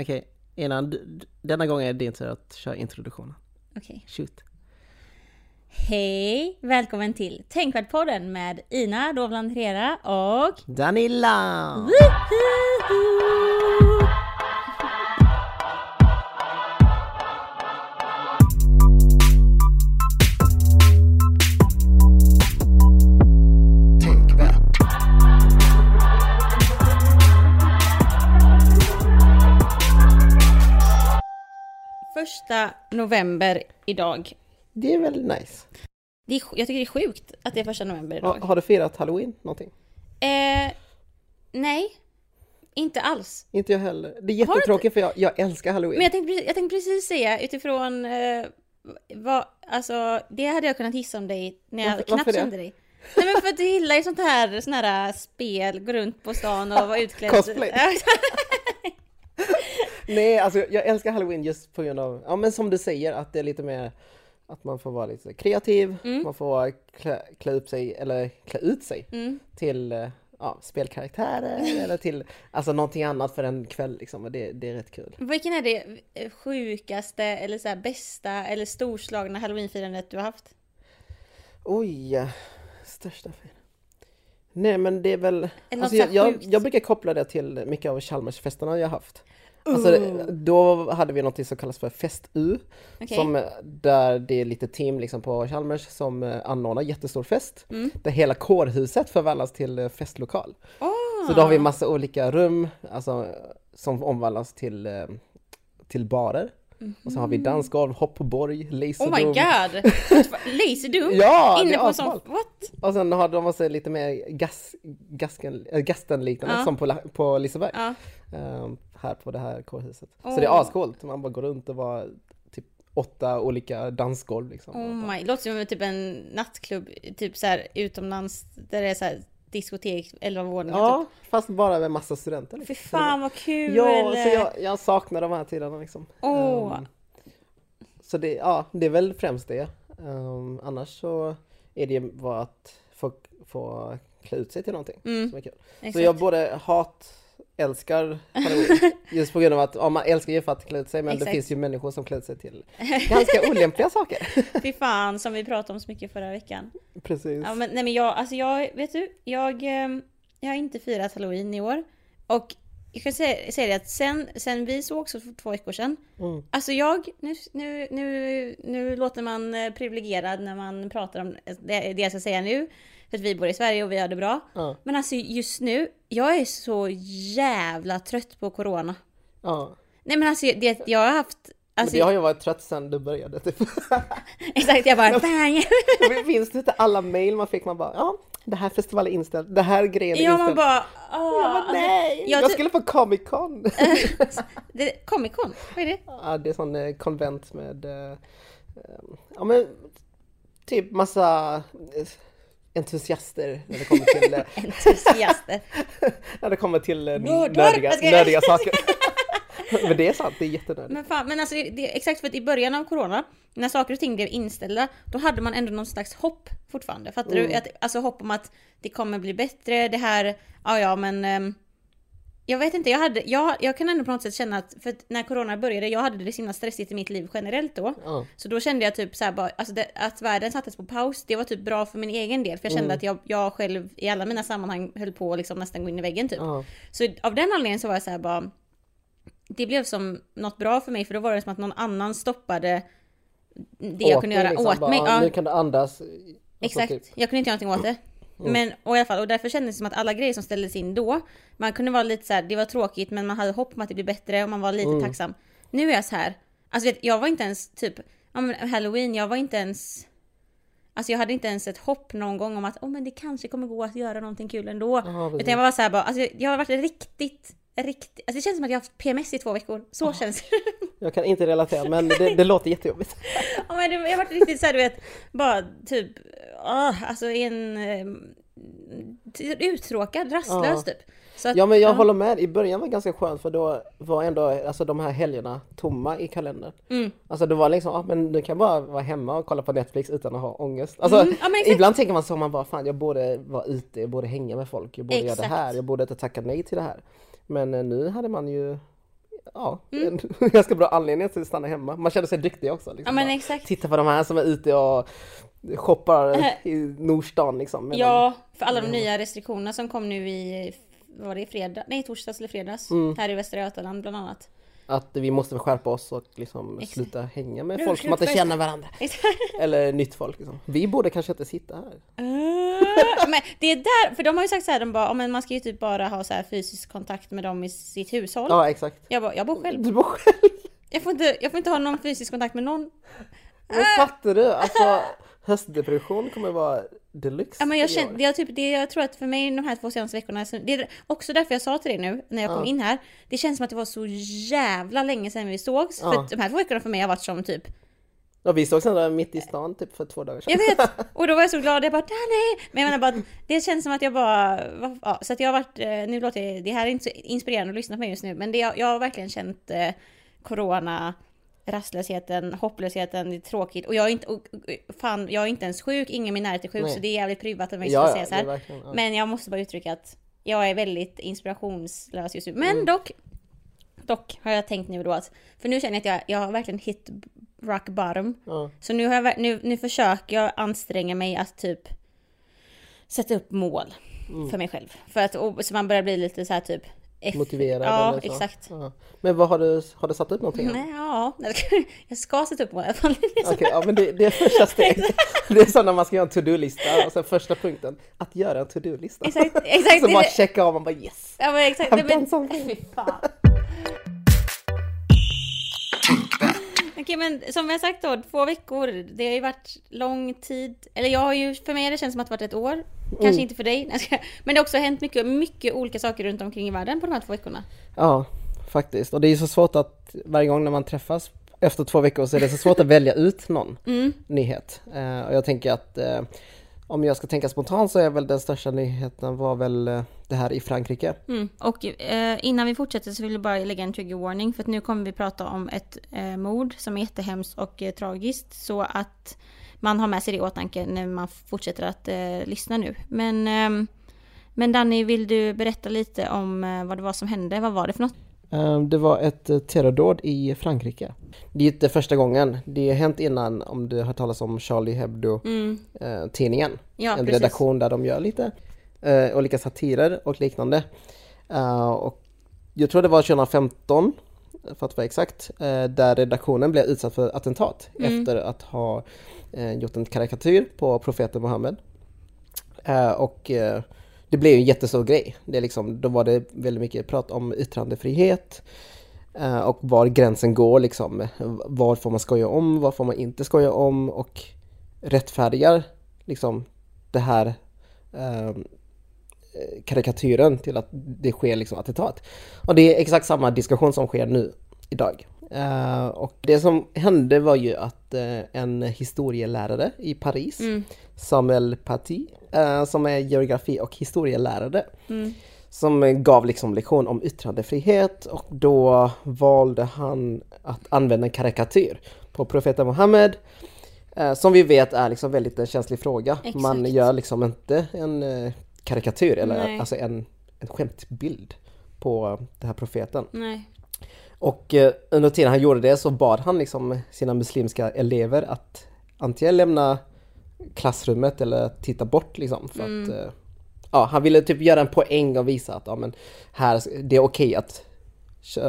Okej, du, d- denna gång är det din tur att köra introduktionen. Okej. Shoot. Hej! Välkommen till Tänkvärt-podden med Ina Dovland Herrera och... Danila! Woohoo! November idag. Det är väl nice. Det är, jag tycker det är sjukt att det är första november idag. Ha, har du firat halloween någonting? Eh, nej, inte alls. Inte jag heller. Det är jättetråkigt för jag, jag älskar halloween. Men jag tänkte, precis- jag tänkte precis säga utifrån eh, vad, alltså det hade jag kunnat gissa om dig när jag Varför- knappt varför kände dig. Nej men för att du gillar ju sånt här, sån här spel, gå runt på stan och vara utklädd. Cosplay. Nej, alltså jag älskar halloween just på grund av, ja men som du säger, att det är lite mer att man får vara lite kreativ, Mm. man får klä, klä upp sig, eller klä ut sig Mm. till eh, ja, spelkaraktärer eller till alltså någonting annat för en kväll liksom. Och det, det är rätt kul. Vilken är det eh, sjukaste eller så bästa eller storslagna halloweenfirandet du har haft? Oj, största fel. Nej men det är väl, alltså, så jag, jag, jag brukar koppla det till mycket av Chalmersfesterna jag haft. Alltså, Ooh. då hade vi något som kallas för Fest-U. Okej. Som, eh, där det är lite team liksom på Chalmers som eh, anordnar jättestor fest. Mm. Där hela kårhuset förvandlas till eh, festlokal. Åh! Så då har vi massa olika rum alltså, som omvandlas till, till barer. Och så har vi dansgolv, hoppborg, Oh laserdom. my god! Laserdom? Ja, Inne på en sån... What? Och sen har de också lite mer gas, gasken, äh, gastenliknande Ja. som på, på Liseberg. Ja. Ehm, här på det här kårhuset. Så Åh. det är ascoolt. Man bara går runt och var typ åtta olika dansgolv liksom. Oh bara- my, låter som typ en nattklubb, typ så här utomlands där det är så här diskotek, 11 våningar Ja, fast bara med massa studenter. typ. Fy Liksom. fan vad kul! Ja, så jag, jag saknar de här tiderna liksom. Åh. Ehm, så det, ja, det är väl främst det. Ehm, annars så är det ju bara att få, få klä ut sig till någonting Mm, som är kul. Så exakt. jag både hat, älskar halloween. Just på grund av att ja, man älskar ju för att klä ut sig men Exakt. det finns ju människor som klär ut sig till ganska olämpliga saker. Fy fan som vi pratade om så mycket förra veckan. Precis. Ja, men, nej men jag, alltså jag, vet du, jag, ehm, jag har inte firat halloween i år. Och jag kan säga, säga det att sen, sen vi sågs för två veckor sedan. Mm. Alltså jag, nu, nu, nu, nu låter man eh, privilegierad när man pratar om det, det jag ska säga nu. För att vi bor i Sverige och vi har det bra. Ja, Men alltså just nu, jag är så jävla trött på corona. ja. Nej men alltså det, jag har haft... Alltså, men jag har ju varit trött sedan du började. Typ. Exakt, jag bara bang! Men Finns det inte alla mail man fick? Man bara, ja, det här festivalen är inställd, det här grejen är Ja inställd. man bara... Jag Åh, bara, alltså, nej! jag jag skulle på Comic Con! det, Comic Con, vad är det? ja, det är sån eh, konvent med, eh, eh, ja men, typ massa entusiaster när det kommer till, eh, Entusiaster. när det kommer till eh, nördiga, nördiga saker. men det är sant, det är jättenördigt. Men fan, men alltså det, exakt för att i början av corona, när saker och ting blev inställda, då hade man ändå någon slags hopp fortfarande. Fattar Mm. du? Att, alltså hopp om att det kommer bli bättre, det här, ja ja men... jag vet inte, jag, hade, jag, jag kan ändå på något sätt känna att, för att när corona började, jag hade det så himla stressigt i mitt liv generellt då. Ja. Så då kände jag typ så här bara, alltså det, att världen sattes på paus, det var typ bra för min egen del. För jag kände Mm. att jag, jag själv i alla mina sammanhang höll på att liksom nästan gå in i väggen typ. Ja. Så av den anledningen så var jag så här bara Det blev som något bra för mig för då var det som att någon annan stoppade Det jag kunde göra liksom, åt bara, mig. ja, Nu kan du andas. Exakt. typ. Jag kunde inte göra någonting åt det. Men och i alla fall, och därför kändes det som att alla grejer som ställdes in då Man kunde vara lite så här, det var tråkigt men man hade hopp om att det blir bättre och man var lite Mm. tacksam. Nu är jag så här Alltså vet, jag var inte ens typ ja, men Halloween, jag var inte ens Alltså jag hade inte ens ett hopp någon gång om att oh, men det kanske kommer gå att göra någonting kul ändå. Precis. Utan jag var så här bara, alltså jag har varit riktigt, riktigt, alltså det känns som att jag har haft PMS i två veckor. Så känns det. Jag kan inte relatera men det, det låter jättejobbigt. ja, men det, jag har varit riktigt såhär du vet, bara typ, ah, alltså en eh, uttråkad, rastlös Ja. typ. Att, Ja men jag håller med, i början var det ganska skönt för då var ändå alltså, de här helgerna tomma i kalendern. Mm. Alltså det var liksom, ah, men du kan bara vara hemma och kolla på Netflix utan att ha ångest. Alltså Mm, ja, ibland tänker man så, man bara fan jag borde vara ute, jag borde hänga med folk, jag borde göra Exakt. det här, jag borde inte tacka nej till det här. Men eh, nu hade man ju ja, en ganska bra anledning till att stanna hemma. Man känner sig duktig också. Liksom. Ja. Titta på de här som är ute och shoppar i Nordstan liksom. Medan- Ja, för alla de nya restriktionerna som kom nu i, var det i fredag? Nej, torsdags eller fredags. Mm. Här i Västra Götaland bland annat. Att vi måste skärpa oss och liksom Exakt. sluta hänga med Nu folk som inte känner varandra. Eller nytt folk liksom. Vi borde kanske inte sitta här. Ah, men det är där, för de har ju sagt så här, de bara, "Ja, men man ska ju typ bara ha så här fysisk kontakt med dem i sitt hushåll. Ja exakt. Jag bara, jag bor själv. Du bor själv. Jag får, inte, jag får inte ha någon fysisk kontakt med någon. Men fattar du? Alltså höstdepression kommer vara deluxe Ja, men jag, känner, jag, typ, det, jag tror att för mig de här två senaste veckorna, det är också därför jag sa till dig nu när jag kom Ja. in här. Det känns som att det var så jävla länge sedan vi sågs. Ja. För de här två veckorna för mig har varit som typ Ja, vi sågs ändå mitt i stan typ för två dagar sedan. Jag vet! Och då var jag så glad, jag bara Danny! Men jag menar bara, det känns som att jag bara, ja, så att jag har varit, eh, nu låter jag, det här är inte så inspirerande att lyssna på mig just nu, men det, jag har verkligen känt eh, Corona, rastlösheten, hopplösheten, det är tråkigt. Och jag är inte, och, fan, jag är inte ens sjuk, ingen i min närhet är sjuk, Nej. så det är jävligt privat av mig Ja, att säga så här. ja. Men jag måste bara uttrycka att jag är väldigt inspirationslös just nu. Men Mm. dock, dock har jag tänkt nu då att, för nu känner jag att jag, jag har verkligen hit rock bottom. Ja. Så nu, har jag, nu, nu försöker jag anstränga mig att typ sätta upp mål Mm. för mig själv. För att, och, så man börjar bli lite så här typ... Motiverad Ja, eller så. exakt. Ja. Men vad har du, har du satt upp någonting? Nej, ja, jag ska sätta upp mål i alla fall. Okej, ja men det, det är första steget. Det är så när man ska göra en to-do-lista och sen första punkten, att göra en to-do-lista. Exakt, exakt. Så man checkar av, man bara yes. Ja men exakt. Nej, men, fy fan. Okej men som jag sagt då, två veckor. Det har ju varit lång tid. Eller jag har ju, för mig har det känts som att det varit ett år. Kanske Mm. inte för dig. Men det har också hänt mycket, mycket olika saker runt omkring i världen på de här två veckorna. Ja, faktiskt. Och det är ju så svårt att varje gång när man träffas efter två veckor så är det så svårt att välja ut någon Mm. nyhet. Eh, och jag tänker att eh, om jag ska tänka spontant så är väl den största nyheten var väl eh, det här i Frankrike. Mm. Och eh, innan vi fortsätter så vill jag bara lägga en trigger warning för att nu kommer vi prata om ett eh, mord som är jättehemskt och eh, tragiskt så att man har med sig det i åtanke när man fortsätter att eh, lyssna nu. Men, ehm, men Danny, vill du berätta lite om eh, vad det var som hände? Vad var det för något? Eh, Det var ett eh, terrordåd i Frankrike. Det är inte första gången. Det har hänt innan om du har talas om Charlie Hebdo-tidningen. Mm. Ja, en precis. redaktion där de gör lite eh, olika satirer och liknande. Eh, och jag tror det var 2015, för att vara exakt, eh, där redaktionen blev utsatt för attentat Mm. efter att ha eh, gjort en karikatyr på profeten Muhammed. Eh, och eh, det blev ju en jättestor grej. Det liksom, då var det väldigt mycket prat om yttrandefrihet eh, och var gränsen går liksom. Vad får man skoja om, vad får man inte skoja om och rättfärdigar liksom det här eh, karikatyren till att det sker liksom attentat. Och det är exakt samma diskussion som sker nu idag. Eh, och det som hände var ju att eh, en historielärare i Paris, Mm. Samuel Paty, eh, som är geografi och historielärare, Mm. som gav liksom lektion om yttrandefrihet och då valde han att använda en karikatyr på profeten Muhammed som vi vet är liksom väldigt en känslig fråga. Exakt. Man gör liksom inte en karikatyr eller Nej. alltså en, en skämtbild på den här profeten. Nej. Och eh, under tiden han gjorde det så bad han liksom sina muslimska elever att antingen lämna klassrummet eller titta bort liksom. För Mm. att, eh, ja, han ville typ göra en poäng och visa att ja, men här, det är okej att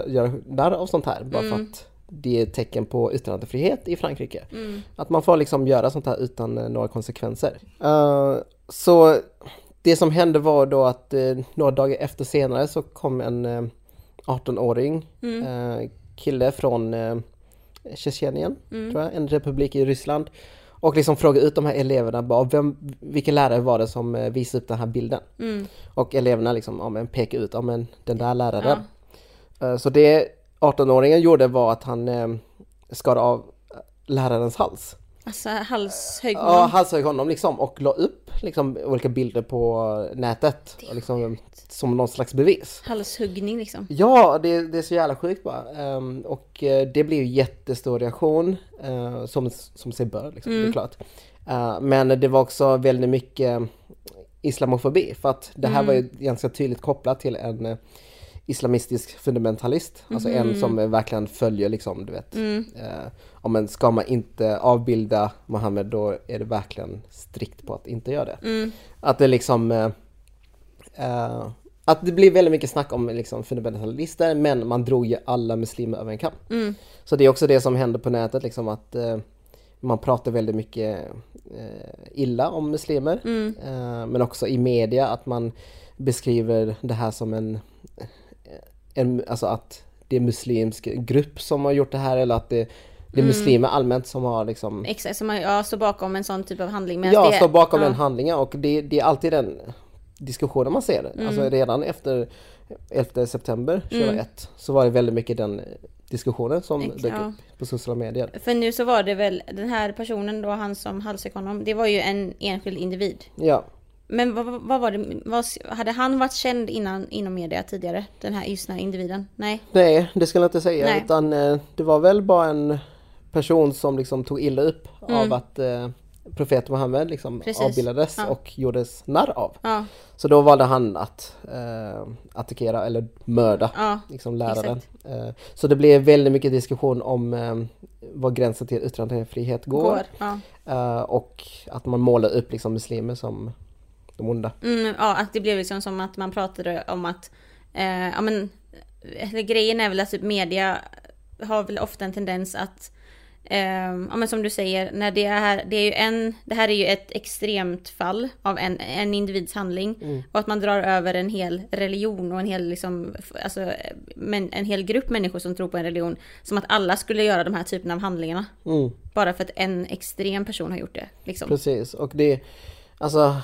göra narr av sånt här bara för Mm. att det är ett tecken på yttrandefrihet i Frankrike. Mm. Att man får liksom göra sånt här utan eh, några konsekvenser. Eh, så det som hände var då att eh, några dagar efter senare så kom en eh, 18-åring Mm. eh, kille från eh, Tjetjenien, Mm. tror jag, en republik i Ryssland. Och liksom frågade ut de här eleverna, bara, vem, vilken lärare var det som eh, visade upp den här bilden? Mm. Och eleverna liksom, ja men pekade ut, ja men den där läraren. Eh, Så det 18-åringen gjorde var att han eh, skar av lärarens hals. Alltså halshögg Ja, halshögg honom liksom och la upp liksom olika bilder på nätet. Och liksom, som någon slags bevis. Halshuggning liksom. Ja, det, det är så jävla sjukt bara. Ehm, och eh, det blev ju jättestor reaktion, eh, som, som sig bör liksom, det är klart. Eh, men det var också väldigt mycket islamofobi, för att det här var ju ganska tydligt kopplat till en islamistisk fundamentalist. Alltså en Mhm. som verkligen följer liksom, du vet. Mm. Eh, om man ska man inte avbilda Mohammed då är det verkligen strikt på att inte göra det. Mm. Att det liksom eh, eh, att det blir väldigt mycket snack om liksom fundamentalister men man drog ju alla muslimer över en kam. Mm. Så det är också det som händer på nätet liksom att eh, man pratar väldigt mycket eh, illa om muslimer. Mm. Eh, men också i media att man beskriver det här som en, en alltså att det är muslimsk grupp som har gjort det här eller att det, det är muslimer allmänt som har liksom Exakt, man ja, står bakom en sån typ av handling. Ja, det, står bakom ja. den handlingen och det, det är alltid den diskussionen man ser. Mm. Alltså redan efter 11 september 2001 så var det väldigt mycket den diskussionen som Ex- dök ja. upp på sociala medier. För nu så var det väl den här personen då, han som halshögg honom, det var ju en enskild individ. Ja, Men vad, vad var det, vad, hade han varit känd innan inom media tidigare? Den här, just den här individen? Nej? nej det skulle jag inte säga Nej. utan eh, det var väl bara en person som liksom tog illa upp av att eh, profeten Muhammed liksom Mm. Precis. avbildades Ja. och gjordes narr av. Ja, Så då valde han att eh, attackera eller mörda ja, liksom läraren. Eh, så det blev väldigt mycket diskussion om eh, var gränsen till yttrandefrihet går. går. Eh, och att man målar upp liksom muslimer som de onda. Mm, ja, att det blev liksom som att man pratade om att, eh, ja men, grejen är väl att typ media har väl ofta en tendens att, eh, ja men som du säger, när det är, det är ju en, det här är ju ett extremt fall av en, en individs handling. Mm. Och att man drar över en hel religion och en hel liksom, alltså, men, en hel grupp människor som tror på en religion. Som att alla skulle göra de här typerna av handlingarna. Mm, Bara för att en extrem person har gjort det. Liksom. precis, och det, alltså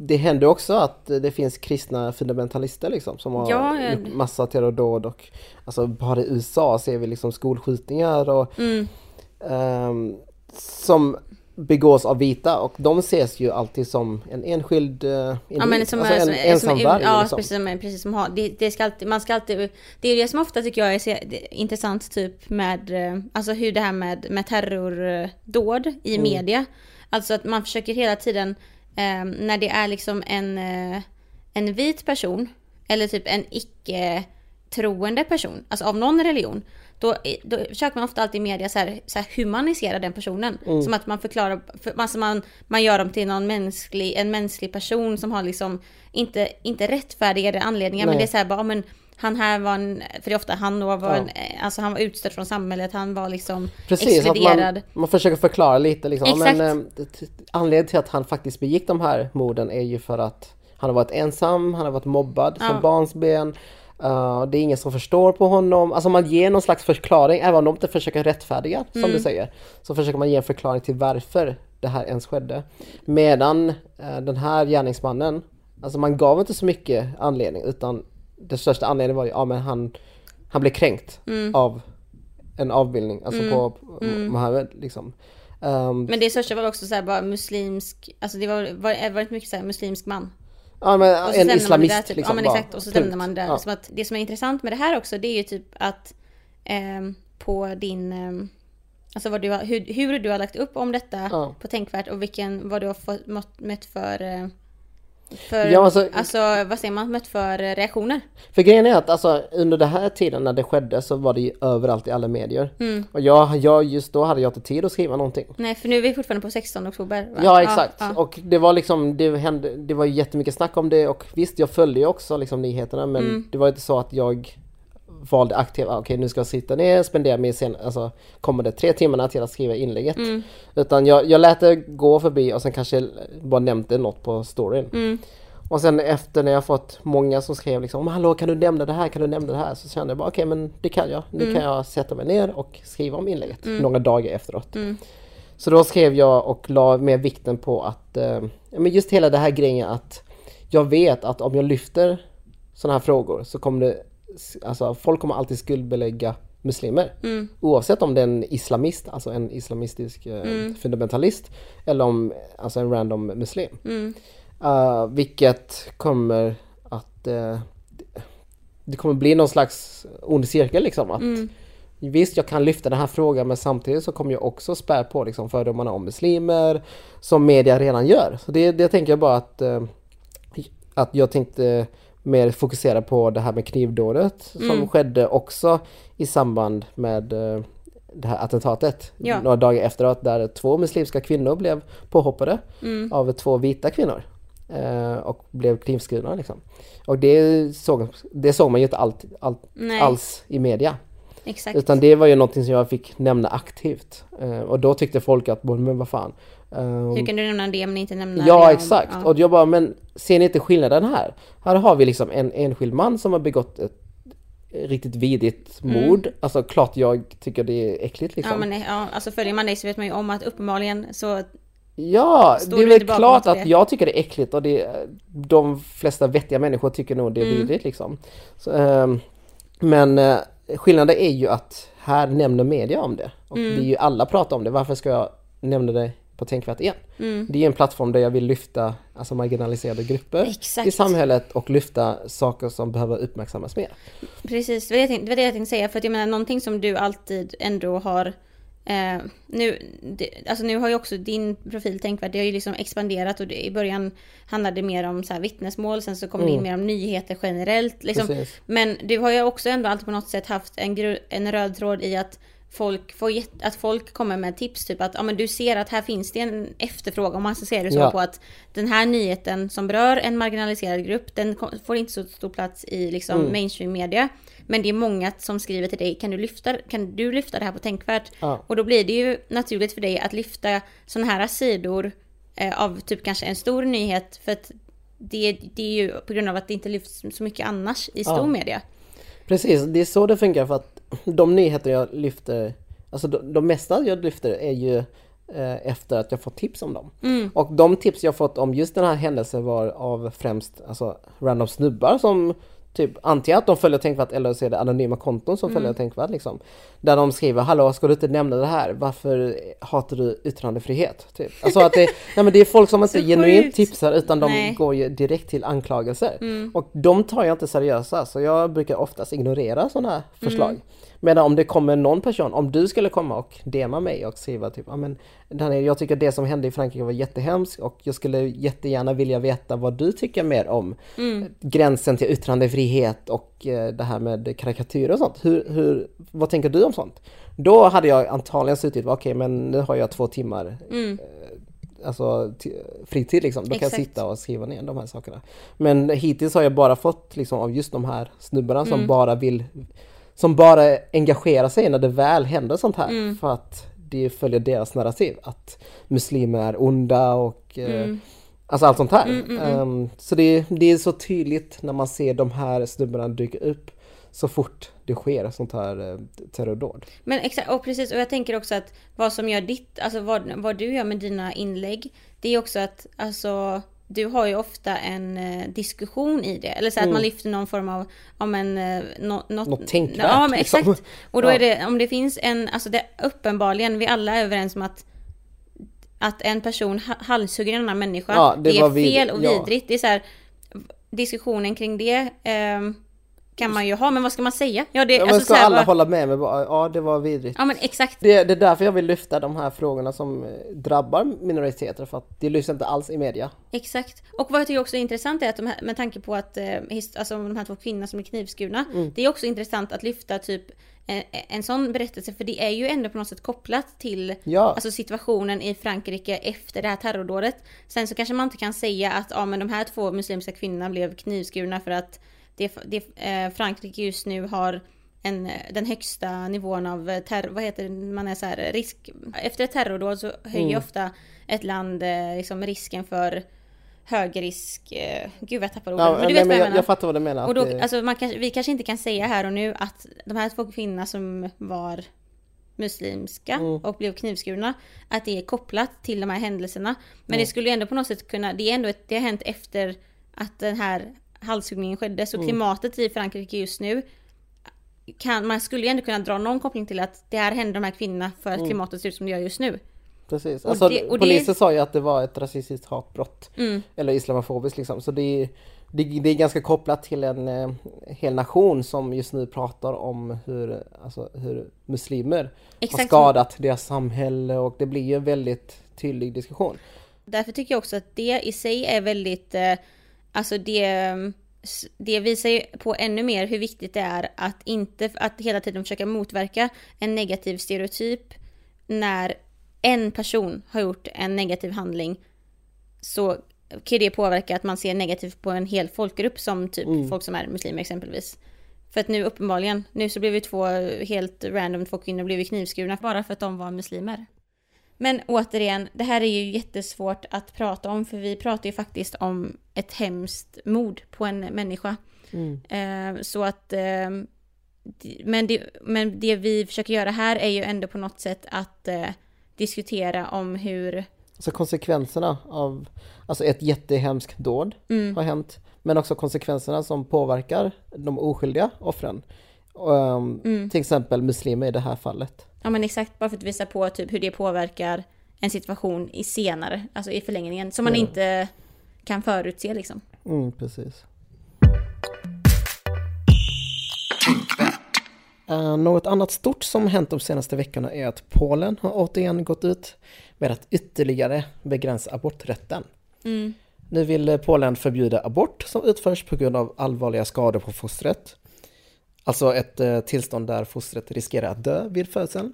det händer också att det finns kristna fundamentalister liksom som har Ja, gjort massa terrordåd och alltså bara i USA ser vi liksom skolskjutningar och Mm. ehm, som begås av vita och de ses ju alltid som en enskild uh, individ, Ja men som alltså är, en ensam som, varg. Ja liksom. precis som, precis som har. Det, det ska alltid, man ska alltid, det är det som ofta tycker jag är det, intressant typ med, eh, alltså hur det här med, med terrordåd i Mm. media. Alltså att man försöker hela tiden, eh, när det är liksom en, eh, en vit person, eller typ en icke troende person, alltså av någon religion. Då, då försöker man ofta alltid i media så här, så här humanisera den personen. Mm. Som att man förklarar, för, alltså man, man gör dem till någon mänsklig, en mänsklig person som har liksom inte, inte rättfärdigade anledningar. Men Nej. det är så här bara, men han här var en, för det är ofta han då var Ja. en, eh, alltså han var utstött från samhället, han var liksom Precis, exkluderad. man, man försöker förklara lite liksom. Exakt. Men, eh, anledningen till att han faktiskt begick de här morden är ju för att han har varit ensam, han har varit mobbad Ja. som barnsben. Uh, det är ingen som förstår på honom. Alltså man ger någon slags förklaring, även om de inte försöker rättfärdiga som Mm. du säger. Så försöker man ge en förklaring till varför det här ens skedde. Medan eh, den här gärningsmannen, alltså man gav inte så mycket anledning utan den största anledningen var ju, ja men han, han blev kränkt Mm. av en avbildning, alltså på på Mohammed liksom. Ehm, Men det största var också så här bara muslimsk, alltså det var, var väldigt mycket så här muslimsk man. ja men en islamist där, typ. liksom. Ja men exakt, och så stämde man det där. Ja. Som att det som är intressant med det här också, det är ju typ att ehm, på din, ehm, alltså vad du har, hur, hur du har lagt upp om detta Ja. på Tänkvärt och vilken, vad du har fått, mött för, eh, för Ja, alltså- alltså, vad säger man, mött för reaktioner. För grejen är att alltså, under den här tiden när det skedde så var det ju överallt i alla medier. Mm. Och jag, jag, just då hade jag inte tid att skriva någonting. Nej för nu är vi fortfarande på 16 oktober. va? Ja exakt. ja. Och det var liksom, det hände, det var jättemycket snack om det och visst jag följde ju också liksom nyheterna men Mm. det var inte så att jag valde aktivt, okej nu ska jag sitta ner, spendera min sen, alltså kommande tre timmarna till att skriva inlägget. Mm. Utan jag, jag lät det gå förbi och sen kanske bara nämnde något på storyn. Mm. Och sen efter när jag fått många som skrev liksom Hallå kan du nämna det här, kan du nämna det här? Så kände jag bara okej men det kan jag. Nu kan jag sätta mig ner och skriva om inlägget några dagar efteråt. Mm. Så då skrev jag och la mer vikten på att, eh, men just hela det här grejen att jag vet att om jag lyfter sådana här frågor så kommer det, alltså folk kommer alltid skuldbelägga muslimer. Mm. Oavsett om det är en islamist, alltså en islamistisk eh, Mm. fundamentalist eller om alltså en random muslim. Mm. Uh, vilket kommer att eh, det kommer bli någon slags ond cirkel liksom. Att, Mm. Visst, jag kan lyfta den här frågan men samtidigt så kommer jag också spä på liksom, fördomarna om muslimer som media redan gör. Så det, det tänker jag bara att, eh, att jag tänkte mer fokusera på det här med knivdådet som Mm. skedde också i samband med eh, det här attentatet. Ja. Några dagar efteråt där två muslimska kvinnor blev påhoppade Mm. av två vita kvinnor. Eh, och blev knivskurna liksom. Och det såg, det såg man ju inte allt, allt, alls i media. exakt. Utan det var ju någonting som jag fick nämna aktivt. Eh, och då tyckte folk att, men vad fan. Eh, Hur kan du nämna det men inte nämna Ja det exakt, ja. och jag bara men ser ni inte skillnaden här? Här har vi liksom en enskild man som har begått ett riktigt vidrigt mord. Alltså klart jag tycker det är äckligt liksom. Mm. Ja, men, ja, alltså följer man dig så vet man ju om att uppenbarligen så Ja, Står det är väl klart att det- jag tycker det är äckligt och det, de flesta vettiga människor tycker nog det är Mm. vidrigt liksom. Så, ehm, men eh, skillnaden är ju att här nämner media om det. Och Mm. det är ju alla pratar om det. Varför ska jag nämna det på Tänkvärt igen? mm, Det är en plattform där jag vill lyfta alltså marginaliserade grupper Exakt. i samhället och lyfta saker som behöver uppmärksammas mer. Precis, det var det jag tänkte, det jag tänkte säga. För att jag menar någonting som du alltid ändå har eh, nu, det, alltså nu har ju också din profil Tänkvärt, det har ju liksom expanderat och det, i början handlade det mer om så här vittnesmål, sen så kom det in mer om nyheter generellt. Liksom. Men du har ju också ändå alltid på något sätt haft en, en röd tråd i att folk, får jätt- att folk kommer med tips, typ att ja, men du ser att här finns det en efterfrågan, om man ska säga det så, Ja. på att den här nyheten som berör en marginaliserad grupp, den får inte så stor plats i liksom Mm. mainstream media. Men det är många som skriver till dig, kan du lyfta, kan du lyfta det här på Tänkvärt? Ja. Och då blir det ju naturligt för dig att lyfta sådana här sidor eh, av typ kanske en stor nyhet, för att det, det är ju på grund av att det inte lyfts så mycket annars i stor Ja. media. Precis, det är så det funkar för att de nyheter jag lyfter, alltså de, de mesta jag lyfter är ju eh, efter att jag fått tips om dem. Mm. Och de tips jag fått om just den här händelsen var av främst alltså, random snubbar som typ antingen att de följer Tänkvärt eller så är det anonyma konton som Mm. följer Tänkvärt liksom. Där de skriver Hallå, ska du inte nämna det här? Varför hatar du yttrandefrihet? Typ. Alltså att det, nej, men det är folk som inte genuint tipsar utan de Nej. går ju direkt till anklagelser. Mm. Och de tar jag inte seriösa så jag brukar oftast ignorera sådana förslag. Mm. Medan om det kommer någon person, om du skulle komma och DMa mig och skriva typ, ja men Daniel, jag tycker det som hände i Frankrike var jättehemskt och jag skulle jättegärna vilja veta vad du tycker mer om Mm. gränsen till yttrandefrihet och eh, det här med karikatyr och sånt. Hur, hur, vad tänker du om sånt? Då hade jag antagligen suttit, okej men nu har jag två timmar Mm. alltså t- fritid liksom. Då kan Exakt. jag sitta och skriva ner de här sakerna. Men hittills har jag bara fått liksom av just de här snubbarna som Mm. bara vill som bara engagerar sig när det väl händer sånt här. Mm. För att det följer deras narrativ. Att muslimer är onda och eh, Mm. Alltså allt sånt här. Mm. Ehm, så det, det är så tydligt när man ser de här snubbarna dyka upp så fort det sker sånt här eh, terrordåd. Men exakt, och precis, och jag tänker också att vad som gör ditt, alltså vad, vad du gör med dina inlägg, det är också att, alltså, du har ju ofta en eh, diskussion i det. Eller så att Mm. man lyfter någon form av, om en, eh, nå- något, Något tänkvärt, Ja, men liksom. exakt. Och då Ja. är det, om det finns en, alltså det uppenbarligen, vi alla är överens om att att en person ha- halshugger en annan människa, Ja, det är vid- fel och ja. vidrigt. Det är så här, diskussionen kring det ehm, kan man ju ha, men vad ska man säga? Ja, det, Ja, men alltså, ska alla vad- hålla med mig? bara, Ja, det var vidrigt. Ja men exakt. Det, det är därför jag vill lyfta de här frågorna som eh, drabbar minoriteter för att det lyfts inte alls i media. Exakt. Och vad jag tycker också är intressant är att de här, med tanke på att eh, alltså, de här två kvinnorna som är knivskurna. Mm. Det är också intressant att lyfta typ en, en sån berättelse för det är ju ändå på något sätt kopplat till Ja. alltså, situationen i Frankrike efter det här terrordådet. Sen så kanske man inte kan säga att ja, men de här två muslimska kvinnorna blev knivskurna för att det, det, eh, Frankrike just nu har en, eh, den högsta nivån av eh, terror, vad heter det, man är så här risk. Efter ett terrordåd så höjer Mm. ofta ett land eh, liksom risken för hög risk, eh, gud jag tappar orden. Ja, men du nej, vet men vad jag jag, menar. jag fattar vad du menar. och då, det- alltså man kanske, vi kanske inte kan säga här och nu att de här två kvinnorna som var muslimska Mm. och blev knivskurna, att det är kopplat till de här händelserna. Men Mm. det skulle ändå på något sätt kunna, det är ändå ett, det har hänt efter att den här halshuggningen skedde, så Mm. klimatet i Frankrike just nu kan, man skulle ju ändå kunna dra någon koppling till att det här händer de här kvinnorna för Mm. att klimatet ser ut som det gör just nu. Precis. och Alltså, det- och det- polisen sa ju att det var ett rasistiskt hatbrott. Mm. Eller islamofobiskt liksom. Så det är, det, det är ganska kopplat till en eh, hel nation som just nu pratar om hur, alltså, hur muslimer har Exakt. skadat deras samhälle och det blir ju en väldigt tydlig diskussion. Därför tycker jag också att det i sig är väldigt, eh, alltså det det visar ju på ännu mer hur viktigt det är att inte, att hela tiden försöka motverka en negativ stereotyp när en person har gjort en negativ handling så kan det påverka att man ser negativt på en hel folkgrupp som typ folk som är muslimer exempelvis. För att nu uppenbarligen, nu så blev vi två helt random, två kvinnor blev knivskurna bara för att de var muslimer. Men återigen, det här är ju jättesvårt att prata om för vi pratar ju faktiskt om ett hemskt mord på en människa. Mm. Eh, så att... Eh, men, det, men det vi försöker göra här är ju ändå på något sätt att eh, diskutera om hur... Så konsekvenserna av, alltså ett jättehemskt dåd Mm, har hänt, men också konsekvenserna som påverkar de oskyldiga offren. Um, mm. Till exempel muslimer i det här fallet. Ja men exakt, bara för att visa på typ hur det påverkar en situation i senare, alltså i förlängningen, som man Ja. inte kan förutse liksom. Mm, precis. Uh, något annat stort som hänt de senaste veckorna är att Polen har återigen gått ut med att ytterligare begränsa aborträtten. Mm. Nu vill Polen förbjuda abort som utförs på grund av allvarliga skador på fostret. Alltså ett eh, tillstånd där fostret riskerar att dö vid födseln.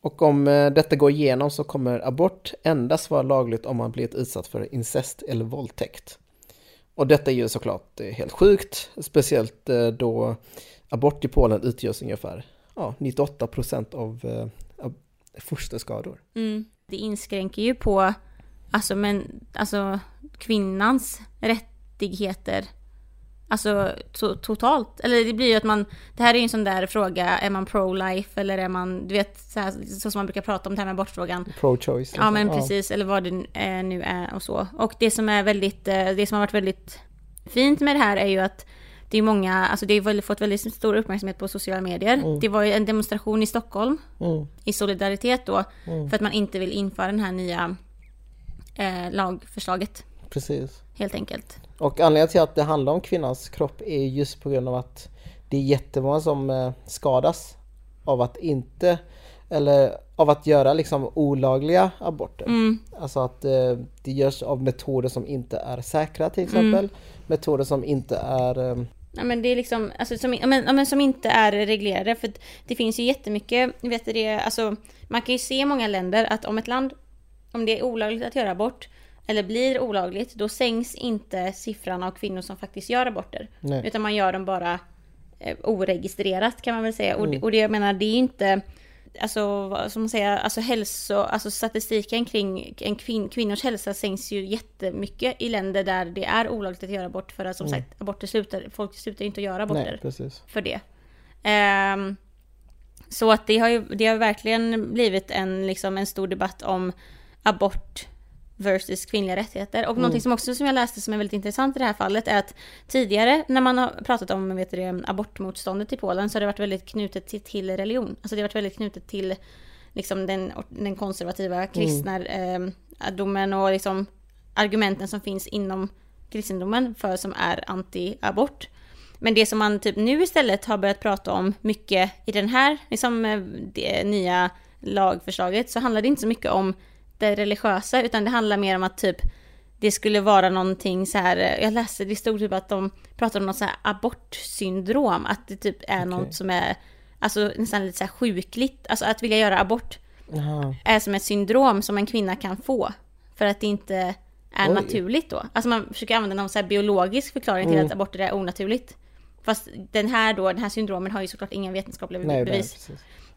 Och om eh, detta går igenom så kommer abort endast vara lagligt om man blivit utsatt för incest eller våldtäkt. Och detta är ju såklart eh, helt sjukt, speciellt då abort i Polen utgörs ungefär ja, 98% av fosterskador. Mm. Det inskränker ju på alltså, men, alltså, kvinnans rättigheter. Alltså to- totalt. Eller det blir ju att man, det här är ju en sån där fråga, är man pro-life eller är man, du vet, så, här, så som man brukar prata om det här med abortfrågan. Pro-choice. liksom. Ja men precis, eller vad det eh, nu är och så. Och det som är väldigt, eh, det som har varit väldigt fint med det här är ju att det är många, alltså det har fått väldigt stor uppmärksamhet på sociala medier. Det var ju en demonstration i Stockholm Mm, i solidaritet då Mm. för att man inte vill införa den här nya eh, lagförslaget precis. Helt enkelt. Och anledningen till att det handlar om kvinnans kropp är just på grund av att det är jättemånga som eh, skadas av att inte, eller av att göra liksom olagliga aborter. Mm, Alltså att eh, det görs av metoder som inte är säkra till exempel. Metoder som inte är... Eh, Ja, men det är liksom, alltså, som, ja, men, ja, men som inte är reglerade. För det finns ju jättemycket, vet du det, alltså, man kan ju se i många länder att om ett land, om det är olagligt att göra abort, eller blir olagligt, då sänks inte siffran av kvinnor som faktiskt gör aborter. nej. Utan man gör dem bara eh, oregistrerat kan man väl säga. Och, det, och det jag menar, det är inte, alltså vad som man säger, alltså hälso, alltså statistiken kring en kvin, kvinnors hälsa sänks ju jättemycket i länder där det är olagligt att göra abort. För att som sagt, aborter slutar, folk slutar inte att göra aborter nej, precis. för det. Ehm, så att det har ju det har verkligen blivit en, liksom, en stor debatt om abort versus kvinnliga rättigheter. Och någonting som också som jag läste som är väldigt intressant i det här fallet är att tidigare när man har pratat om vet du, det, abortmotståndet i Polen så har det varit väldigt knutet till, till religion. Alltså det har varit väldigt knutet till liksom, den, den konservativa kristna eh, domen och liksom, argumenten som finns inom kristendomen för som är anti-abort. Men det som man typ nu istället har börjat prata om mycket i den här liksom, eh, nya lagförslaget så handlar det inte så mycket om det religiösa utan det handlar mer om att typ det skulle vara någonting så här, eh, jag läste, det stod typ att de pratade om något så här abortsyndrom, att det typ är något som är alltså nästan lite så här sjukligt, alltså att vilja göra abort Jaha. är som ett syndrom som en kvinna kan få för att det inte är Oj. naturligt då. Alltså man försöker använda någon så här biologisk förklaring till Mm. att aborter är onaturligt. Fast den här då, den här syndromen har ju såklart inga vetenskapliga Nej, bevis.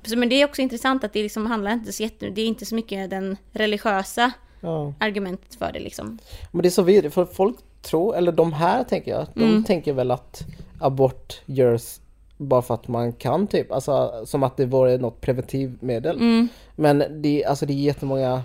Så, men det är också intressant att det liksom handlar inte så jätte, det är inte så mycket den religiösa Ja. argumentet för det liksom. Men det är så vidrigt för folk tror, eller de här tänker jag, de Mm. tänker väl att abort görs bara för att man kan typ, alltså som att det vore något preventivmedel. Mm. Men det, alltså det är jättemånga,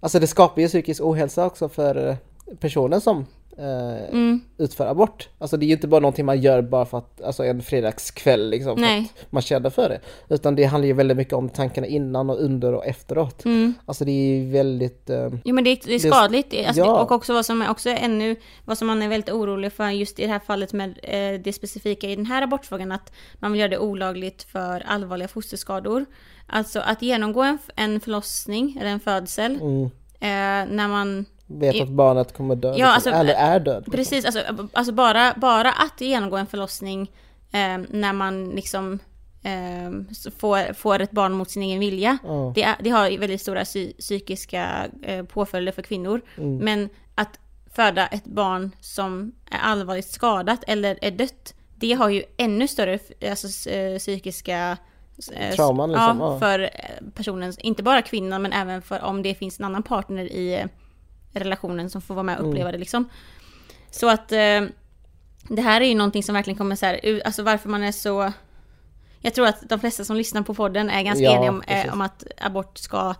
alltså det skapar ju psykisk ohälsa också för personer som eh, Mm. utför abort. Alltså det är ju inte bara någonting man gör bara för att, alltså en fredagskväll liksom, för Nej. att man känner för det. Utan det handlar ju väldigt mycket om tankarna innan och under och efteråt. Mm. Alltså det är ju väldigt, eh, Jo men det, är- det är skadligt. Det, alltså, Ja. Och också vad som är också ännu, vad som man är väldigt orolig för just i det här fallet med eh, det specifika i den här abortfrågan, att man vill göra det olagligt för allvarliga fosterskador. Alltså att genomgå en, en förlossning eller en födsel mm, eh, när man vet att barnet kommer dö, Ja, liksom, alltså, eller är död. liksom. Precis, alltså, alltså bara, bara att genomgå en förlossning eh, när man liksom eh, får, får ett barn mot sin egen vilja. Ja. Det, det har väldigt stora psy, psykiska eh, påföljder för kvinnor. Mm. Men att föda ett barn som är allvarligt skadat eller är dött, det har ju ännu större alltså, eh, psykiska eh, Trauman, liksom, ja, för eh, personen, inte bara kvinnan men även för om det finns en annan partner i relationen som får vara med och uppleva det liksom. Så att eh, det här är ju någonting som verkligen kommer så här, alltså varför man är så... Jag tror att de flesta som lyssnar på podden är ganska Ja, eniga om, eh, om att abort ska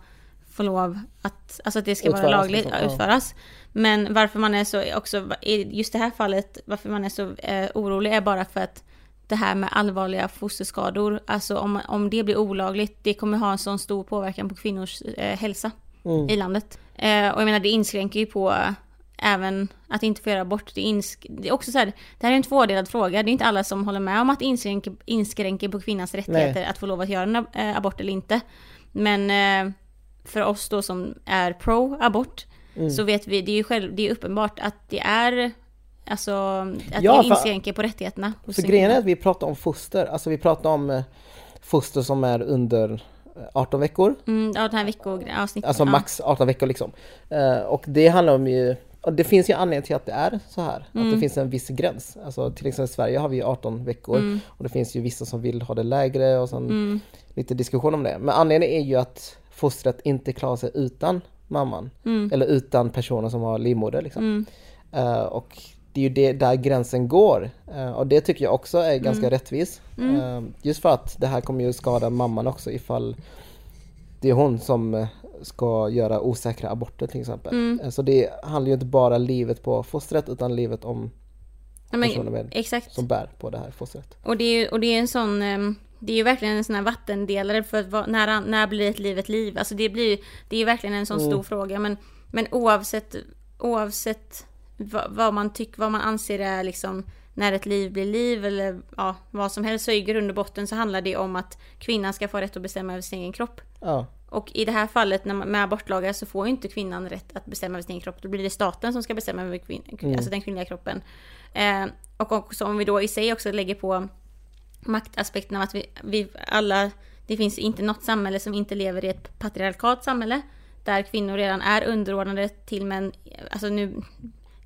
få lov att, alltså att det ska vara Utföras, lagligt liksom, att ja. utföras. Men varför man är så, också i just det här fallet, varför man är så eh, orolig är bara för att det här med allvarliga fosterskador, alltså om, om det blir olagligt, det kommer ha en sån stor påverkan på kvinnors eh, hälsa Mm. i landet. Eh, och jag menar det inskränker ju på även att inte få göra abort. Det, insk- det är också så här, det här är en tvådelad fråga. Det är inte alla som håller med om att inskränker, inskränker på kvinnans rättigheter att få lov att göra en eh, abort eller inte. Men eh, för oss då som är pro-abort Mm. så vet vi, det är ju själv, det är uppenbart att det är Alltså att Ja, det inskränker på rättigheterna. För en grejen är att vi pratar om foster, alltså vi pratar om eh, foster som är under 18 veckor, Mm, ja, den här veckoavsnittet. alltså max 18 veckor liksom. Eh, och det handlar om ju, och det finns ju anledning till att det är så här, att Mm. det finns en viss gräns. Alltså till exempel i Sverige har vi ju 18 veckor Mm. och det finns ju vissa som vill ha det lägre och sen lite diskussion om det. Men anledningen är ju att fostret inte klarar sig utan mamman Mm. eller utan personen som har livmoder liksom. Eh, och det är ju det, där gränsen går. Eh, och det tycker jag också är ganska rättvis. Eh, just för att det här kommer ju skada mamman också ifall det är hon som eh, ska göra osäkra aborter till exempel. Eh, så det handlar ju inte bara livet på fostret utan livet om Ja, men, med, exakt. som bär på det här fostret. Och det är ju och det är en sån, ehm, det är ju verkligen en sån här vattendelare för att, när, när blir ett liv ett liv? Alltså det blir det är ju verkligen en sån stor fråga men, men oavsett, oavsett vad, vad man tycker, vad man anser är liksom när ett liv blir liv eller ja, vad som helst så i grund och botten så handlar det om att kvinnan ska få rätt att bestämma över sin egen kropp. Ja, Och i det här fallet när man, med abortlagar så får ju inte kvinnan rätt att bestämma över sin egen kropp. Då blir det staten som ska bestämma över kvin- alltså den kvinnliga kroppen. Eh, och också om vi då i sig också lägger på maktaspekten av att vi, vi alla, det finns inte något samhälle som inte lever i ett patriarkat samhälle. Där kvinnor redan är underordnade till män, alltså nu,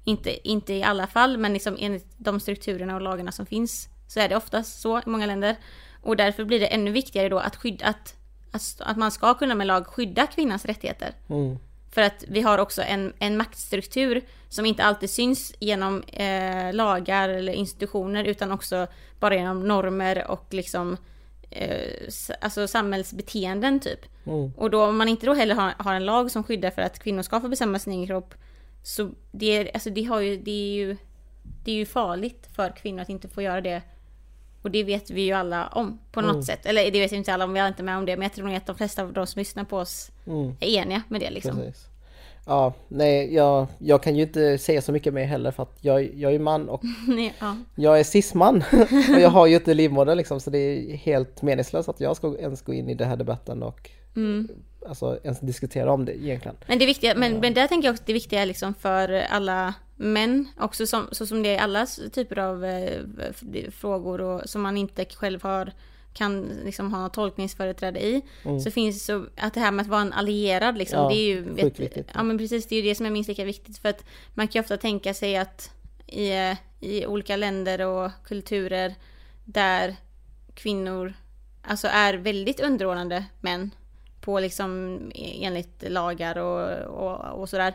inte, inte i alla fall, men liksom enligt de strukturerna och lagarna som finns så är det oftast så i många länder. Och därför blir det ännu viktigare då att skydda, att, att, att man ska kunna med lag skydda kvinnans rättigheter. mm, För att vi har också en, en maktstruktur som inte alltid syns genom eh, lagar eller institutioner utan också bara genom normer och liksom eh, alltså samhällsbeteenden typ. mm, Och då om man inte då heller har, har en lag som skyddar för att kvinnor ska få bestämma sin egen kropp så det är, alltså det har ju, det är ju, det är ju farligt för kvinnor att inte få göra det. Och det vet vi ju alla om på något sätt. Eller det vet ju inte alla om, vi är inte med om det. Men jag tror nog att de flesta av de som lyssnar på oss mm, är eniga med det liksom. precis. Ja, nej, jag, jag kan ju inte säga så mycket mer heller för att jag, jag är man och ja. Jag är cisman och jag har ju inte livmoder liksom så det är helt meningslöst att jag ska ens gå in i den här debatten och Mm. alltså ens diskutera om det egentligen. Men det viktiga, men, men där tänker jag också att det viktiga är liksom för alla män, också som, så som det är i alla typer av eh, frågor och som man inte själv har kan liksom ha tolkningsföreträde i. Så finns så att det här med att vara en allierad liksom, Mm. Ja, det är ju sjukt viktigt. Ja men precis, det är ju det som är minst lika viktigt för att man kan ju ofta tänka sig att i, eh, i olika länder och kulturer där kvinnor alltså är väldigt underordnade män på liksom enligt lagar och, och, och sådär.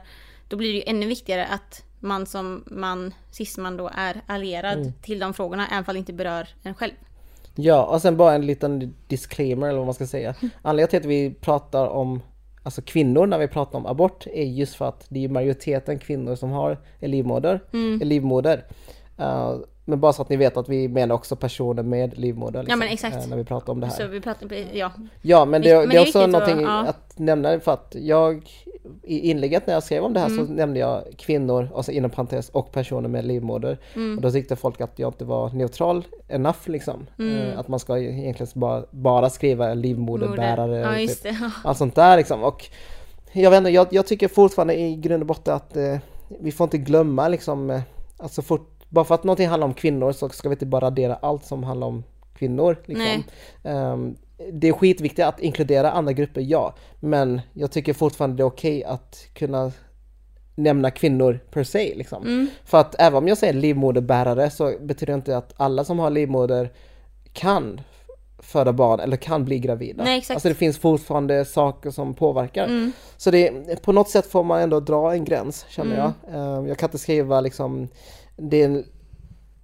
Då blir det ju ännu viktigare att man som man, cisman då, är allierad Mm. till de frågorna, även om det inte berör en själv. Ja, och sen bara en liten disclaimer eller vad man ska säga. Anledningen till att vi pratar om alltså kvinnor när vi pratar om abort är just för att det är majoriteten kvinnor som har en livmoder. Mm. En livmoder. Uh, men bara så att ni vet att vi menar också personer med livmoder. Liksom, men exakt. eh, när vi pratar om det här. Så vi pratar, ja. Ja men det, Men det är också att- någonting ja. att nämna för att jag i inlägget när jag skrev om det här Mm. så nämnde jag kvinnor, alltså inom parentes, och personer med livmoder. Mm. Och då tyckte folk att jag inte var neutral enough liksom. Mm. Eh, Att man ska egentligen bara, bara skriva livmoderbärare. Ja, typ. det. Ja. Allt sånt där liksom. Och jag vet inte, jag, jag tycker fortfarande i grund och botten att eh, vi får inte glömma liksom, eh, alltså fort, bara för att någonting handlar om kvinnor så ska vi inte bara radera allt som handlar om kvinnor. Liksom. Um, det är skitviktigt att inkludera andra grupper, ja. Men jag tycker fortfarande det är okej okay att kunna nämna kvinnor per se. Liksom. Mm. För att även om jag säger livmoderbärare så betyder det inte att alla som har livmoder kan föda barn eller kan bli gravida. Nej, exakt. Alltså det finns fortfarande saker som påverkar. Mm. Så det, på något sätt får man ändå dra en gräns känner mm. jag. Ehm, jag kan inte skriva liksom, det är en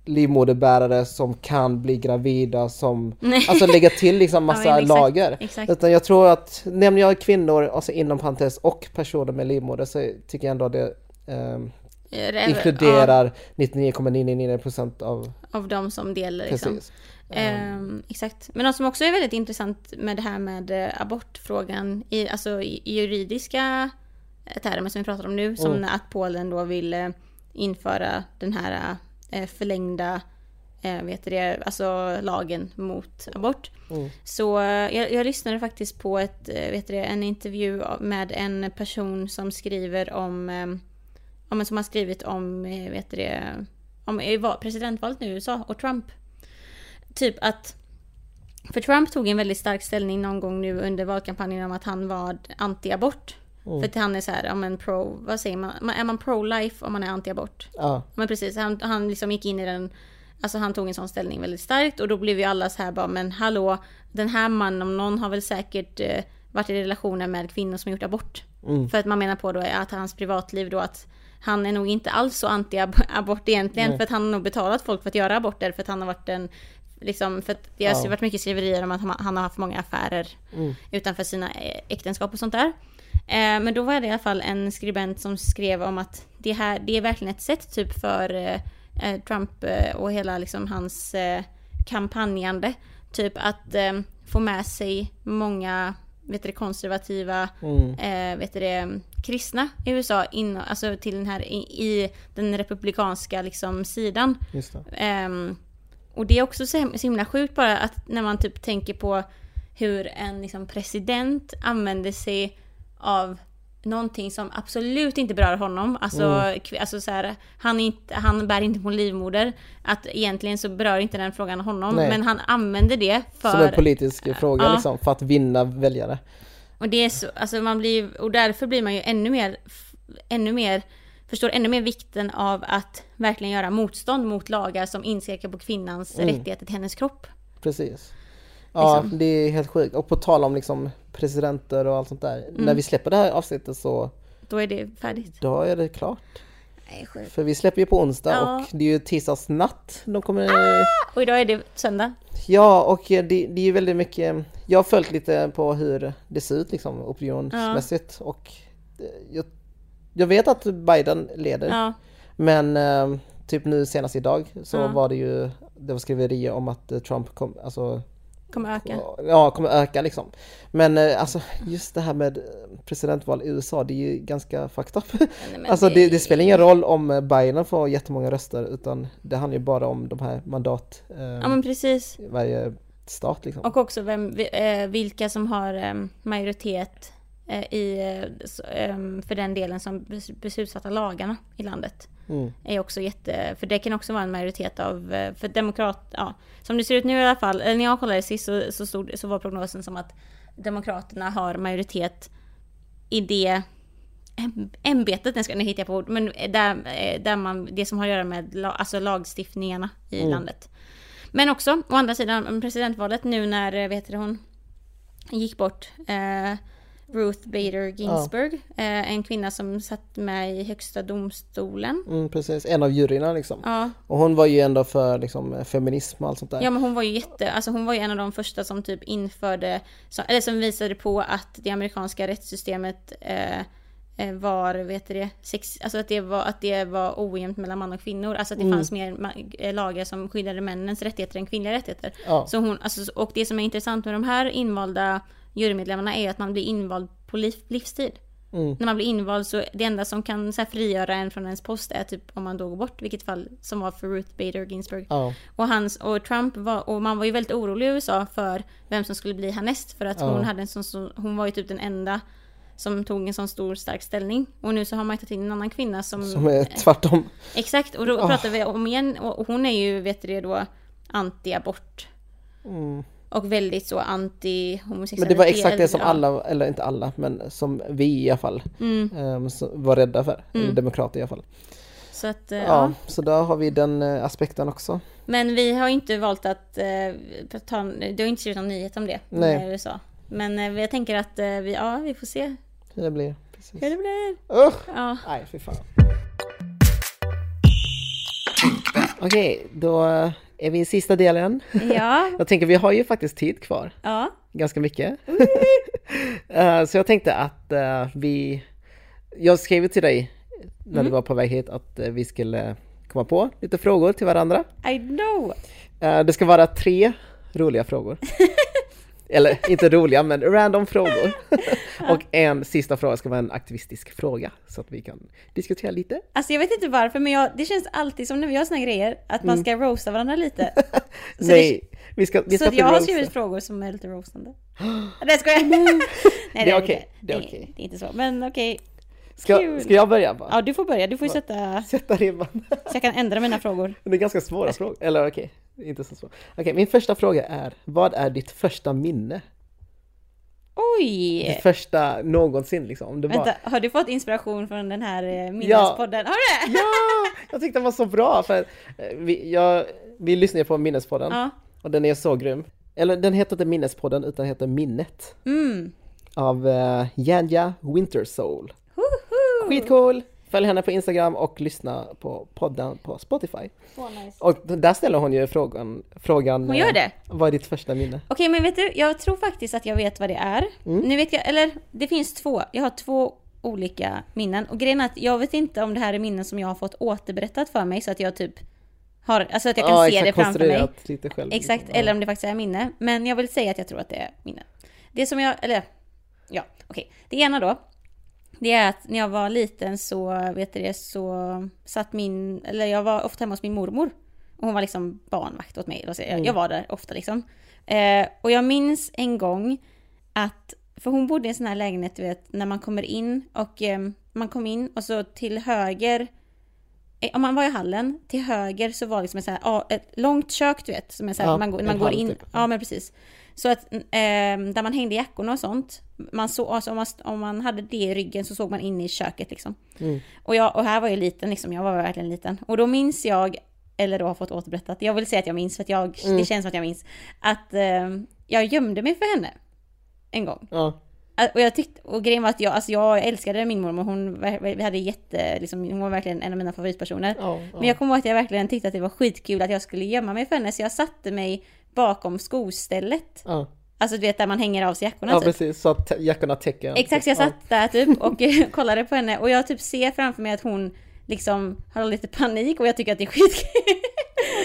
livmoderbärare som kan bli gravida som, Nej. alltså lägga till liksom massa ja, exakt, lager. Exakt. Utan jag tror att, nämner jag kvinnor, alltså inom parentes och personer med livmoder så tycker jag ändå det um, inkluderar ja. 99,999% av... Av de som delar liksom. Um, exakt. Men något som också är väldigt intressant med det här med eh, abortfrågan i, alltså, i juridiska termer som vi pratar om nu, som mm. att Polen då vill eh, införa den här eh, förlängda vet det, alltså lagen mot abort. Mm. Så jag, jag, lyssnade faktiskt på ett, vet det, en intervju med en person som skriver om, om som har skrivit om, vet det, om presidentvalet nu i USA och Trump typ att för Trump tog en väldigt stark ställning någon gång nu under valkampanjen om att han var anti-abort. Mm. För han är så här, om en pro, vad säger man, är man pro-life om man är anti-abort? Ja. Men precis, han, han liksom gick in i den, alltså han tog en sån ställning väldigt starkt och då blev ju alla så här bara, men hallå, den här mannen om någon har väl säkert eh, varit i relationer med kvinnor som gjort abort. Mm. För att man menar på då att hans privatliv då att han är nog inte alls så anti-abort egentligen Nej. för att han har nog betalat folk för att göra aborter för att han har varit en Liksom, för det har ja. varit mycket skriverier om att han har haft många affärer mm. utanför sina äktenskap och sånt där. Eh, men då var det i alla fall en skribent som skrev om att det här, det är verkligen ett sätt typ för eh, eh Trump eh, och hela liksom hans eh, kampanjande. Typ att eh, få med sig många vet du, konservativa mm. eh, vet du, kristna i USA in, alltså till den här i, i den republikanska liksom, sidan. Um, och det är också så himla sjukt bara att när man typ tänker på hur en liksom, president använder sig av någonting som absolut inte berör honom. Alltså, mm. alltså så här, han, inte, han bär inte på livmoder. Att egentligen så berör inte den frågan honom. Nej. Men han använder det för... Som en politisk fråga ja. liksom, för att vinna väljare. Och det är så, alltså man blir, och därför blir man ju ännu mer, ännu mer förstår ännu mer vikten av att verkligen göra motstånd mot lagar som inskränker på kvinnans mm. rättigheter till hennes kropp. Precis. Ja, liksom. det är helt sjukt. Och på tal om liksom presidenter och allt sånt där. Mm. När vi släpper det här avsnittet så... Då är det färdigt. Då är det klart. Nej, För vi släpper ju på onsdag ja. och det är ju tisdagsnatt. De kommer... Ah! Och idag är det söndag. Ja, och det, det är ju väldigt mycket... Jag har följt lite på hur det ser ut liksom opinionsmässigt ja. och jag jag vet att Biden leder. Ja. Men eh, typ nu senast idag så var det ju det var skriverier om att eh, Trump kom, alltså Kommer öka? Ja, kommer öka liksom. Men eh, alltså just det här med presidentval i USA, det är ju ganska fucked up. Nej, alltså det, det, spelar ingen roll om Biden får jättemånga röster utan det handlar ju bara om de här mandat. Eh, ja men precis. Varje stat liksom. Och också vem, vilka som har majoritet Eh, i, eh, för den delen som beslutsfattar lagarna i landet. Mm. Är också jätte, för det kan också vara en majoritet av, eh, för demokrat, ja, som det ser ut nu i alla fall, eller när jag kollade sist så, så, stod, så var prognosen som att Demokraterna har majoritet i det ämbetet, den ska nu hitta jag på ord, men där, där man, det som har att göra med alltså lagstiftningarna i mm. landet. Men också, å andra sidan, presidentvalet nu när, vet du hon, gick bort, eh, Ruth Bader Ginsburg. Ja. Eh, en kvinna som satt med i högsta domstolen. Mm, precis, en av juryerna liksom. Ja. Och hon var ju ändå för liksom, feminism och allt sånt där. Ja men hon var ju jätte, alltså hon var ju en av de första som typ införde, eller som visade på att det amerikanska rättssystemet eh, eh var, vet du det, sex, alltså att det var, att det var ojämnt mellan man och kvinnor. Alltså att det mm. fanns mer eh, lagar som skyddade männens rättigheter än kvinnliga rättigheter. Ja. Så hon, alltså, och det som är intressant med de här invalda jurymedlemmarna är ju att man blir invald på liv, livstid. Mm. När man blir invald så det enda som kan så här, frigöra en från ens post är typ om man då går bort, vilket fall som var för Ruth Bader Ginsburg. Oh. Och, hans, och Trump var, och man var ju väldigt orolig i USA för vem som skulle bli härnäst för att oh. hon hade en sån, så, hon var ju typ den enda som tog en sån stor stark ställning. Och nu så har man tagit in en annan kvinna som... Som är tvärtom. Exakt, och då Ah. pratar vi om igen, och hon är ju, vet du det då, anti-abort. Och väldigt så anti-homosexualitet. Mm. Men det var exakt det som alla, eller inte alla, men som vi i alla fall Mm. ehm, var rädda för. Eller demokrater i alla fall. Så att, eh, Ja, ja. så där har vi den eh, aspekten också. Men vi har inte valt att eh, ta, det har inte skrivit någon nyhet om det Nej. i USA. Men jag tänker att vi, ja, vi får se Hur det blir. Precis. hur det blir. Usch! Ja, Nej, fy fan. Okej, då är vi i sista delen. ja, Jag tänker vi har ju faktiskt tid kvar. ja. Ganska mycket. Eh, så jag tänkte att eh, vi... Jag skrev till dig när du var på väg hit att eh, vi skulle komma på lite frågor till varandra. I know. Det ska vara tre roliga frågor. Eller inte roliga, men random frågor. Och en sista fråga ska vara en aktivistisk fråga så att vi kan diskutera lite. Alltså jag vet inte varför men jag, det känns alltid som när vi gör såna grejer att man ska roasta varandra lite. Så Nej, vi ska, vi Det, ska så jag har roasta. skrivit frågor som är lite roastande. Nej skojar jag. Nej, Det är okej, inte. det är Nej, okej. Det är inte så. Men okej. Ska, kul. ska jag börja bara? Ja du får börja. Du får ju sätta Sätta ribban. så jag kan ändra mina frågor. Det är ganska svåra frågor. Eller okej, inte så svåra. Okej, min första fråga är, vad är ditt första minne? Oj! Ditt första någonsin liksom. Om det var... Vänta, har du fått inspiration från den här eh, minnespodden? Har du det? Ja! Jag tyckte den var så bra för eh, vi, jag, vi lyssnar ju på Minnespodden Ja. och den är så grym. Eller den heter inte Minnespodden utan heter Minnet Mm. av uh, Janja Wintersoul. Skitcool! Följ henne på Instagram och lyssna på podden på Spotify. Så nice. Och där ställer hon ju frågan, frågan Hon gör eh, det? Vad är ditt första minne? Okej men vet du, jag tror faktiskt att jag vet vad det är. Mm. Nu vet jag, eller det finns två. Jag har två olika minnen. Och grejen är att jag vet inte om det här är minnen som jag har fått återberättat för mig så att jag typ har, alltså att jag kan Ja, se det framför mig. lite själv. Exakt, liksom. Eller om det faktiskt är minne. Men jag vill säga att jag tror att det är minne. Det som jag, eller ja, okej. Det ena då. Det är att när jag var liten så, vet du det, så satt min, eller jag var ofta hemma hos min mormor. Och hon var liksom barnvakt åt mig. så. Jag, jag var där ofta liksom. Eh, och jag minns en gång att, för hon bodde i en sån här lägenhet, du vet, när man kommer in och eh, man kom in och så till höger Eh, om man var i hallen, till höger så var det liksom ett, så här, ett långt kök du vet, som är så här, Ja, man, går- man går in, typ. ja men precis. Så att, eh, där man hängde jackorna och sånt, man så, alltså om, man, om man hade det i ryggen så såg man in i köket liksom. Mm. Och, jag, och här var jag liten liksom, jag var verkligen liten. Och då minns jag, eller då har fått återberättat, jag vill säga att jag minns för att jag, Mm. det känns som att jag minns, att eh, jag gömde mig för henne. En gång. Ja. Och jag tyckte, och grejen var att jag, alltså jag älskade min mormor, hon, vi hade jätte, liksom, hon var verkligen en av mina favoritpersoner. Ja, ja. Men jag kommer ihåg att jag verkligen tyckte att det var skitkul att jag skulle gömma mig för henne, så jag satte mig bakom skostället. ja. Alltså du vet där man hänger av sig jackorna ja, typ. precis. Så att jackorna täcker. Exakt, så jag satt där typ och kollade på henne och jag typ ser framför mig att hon liksom har lite panik och jag tycker att det är skitkul.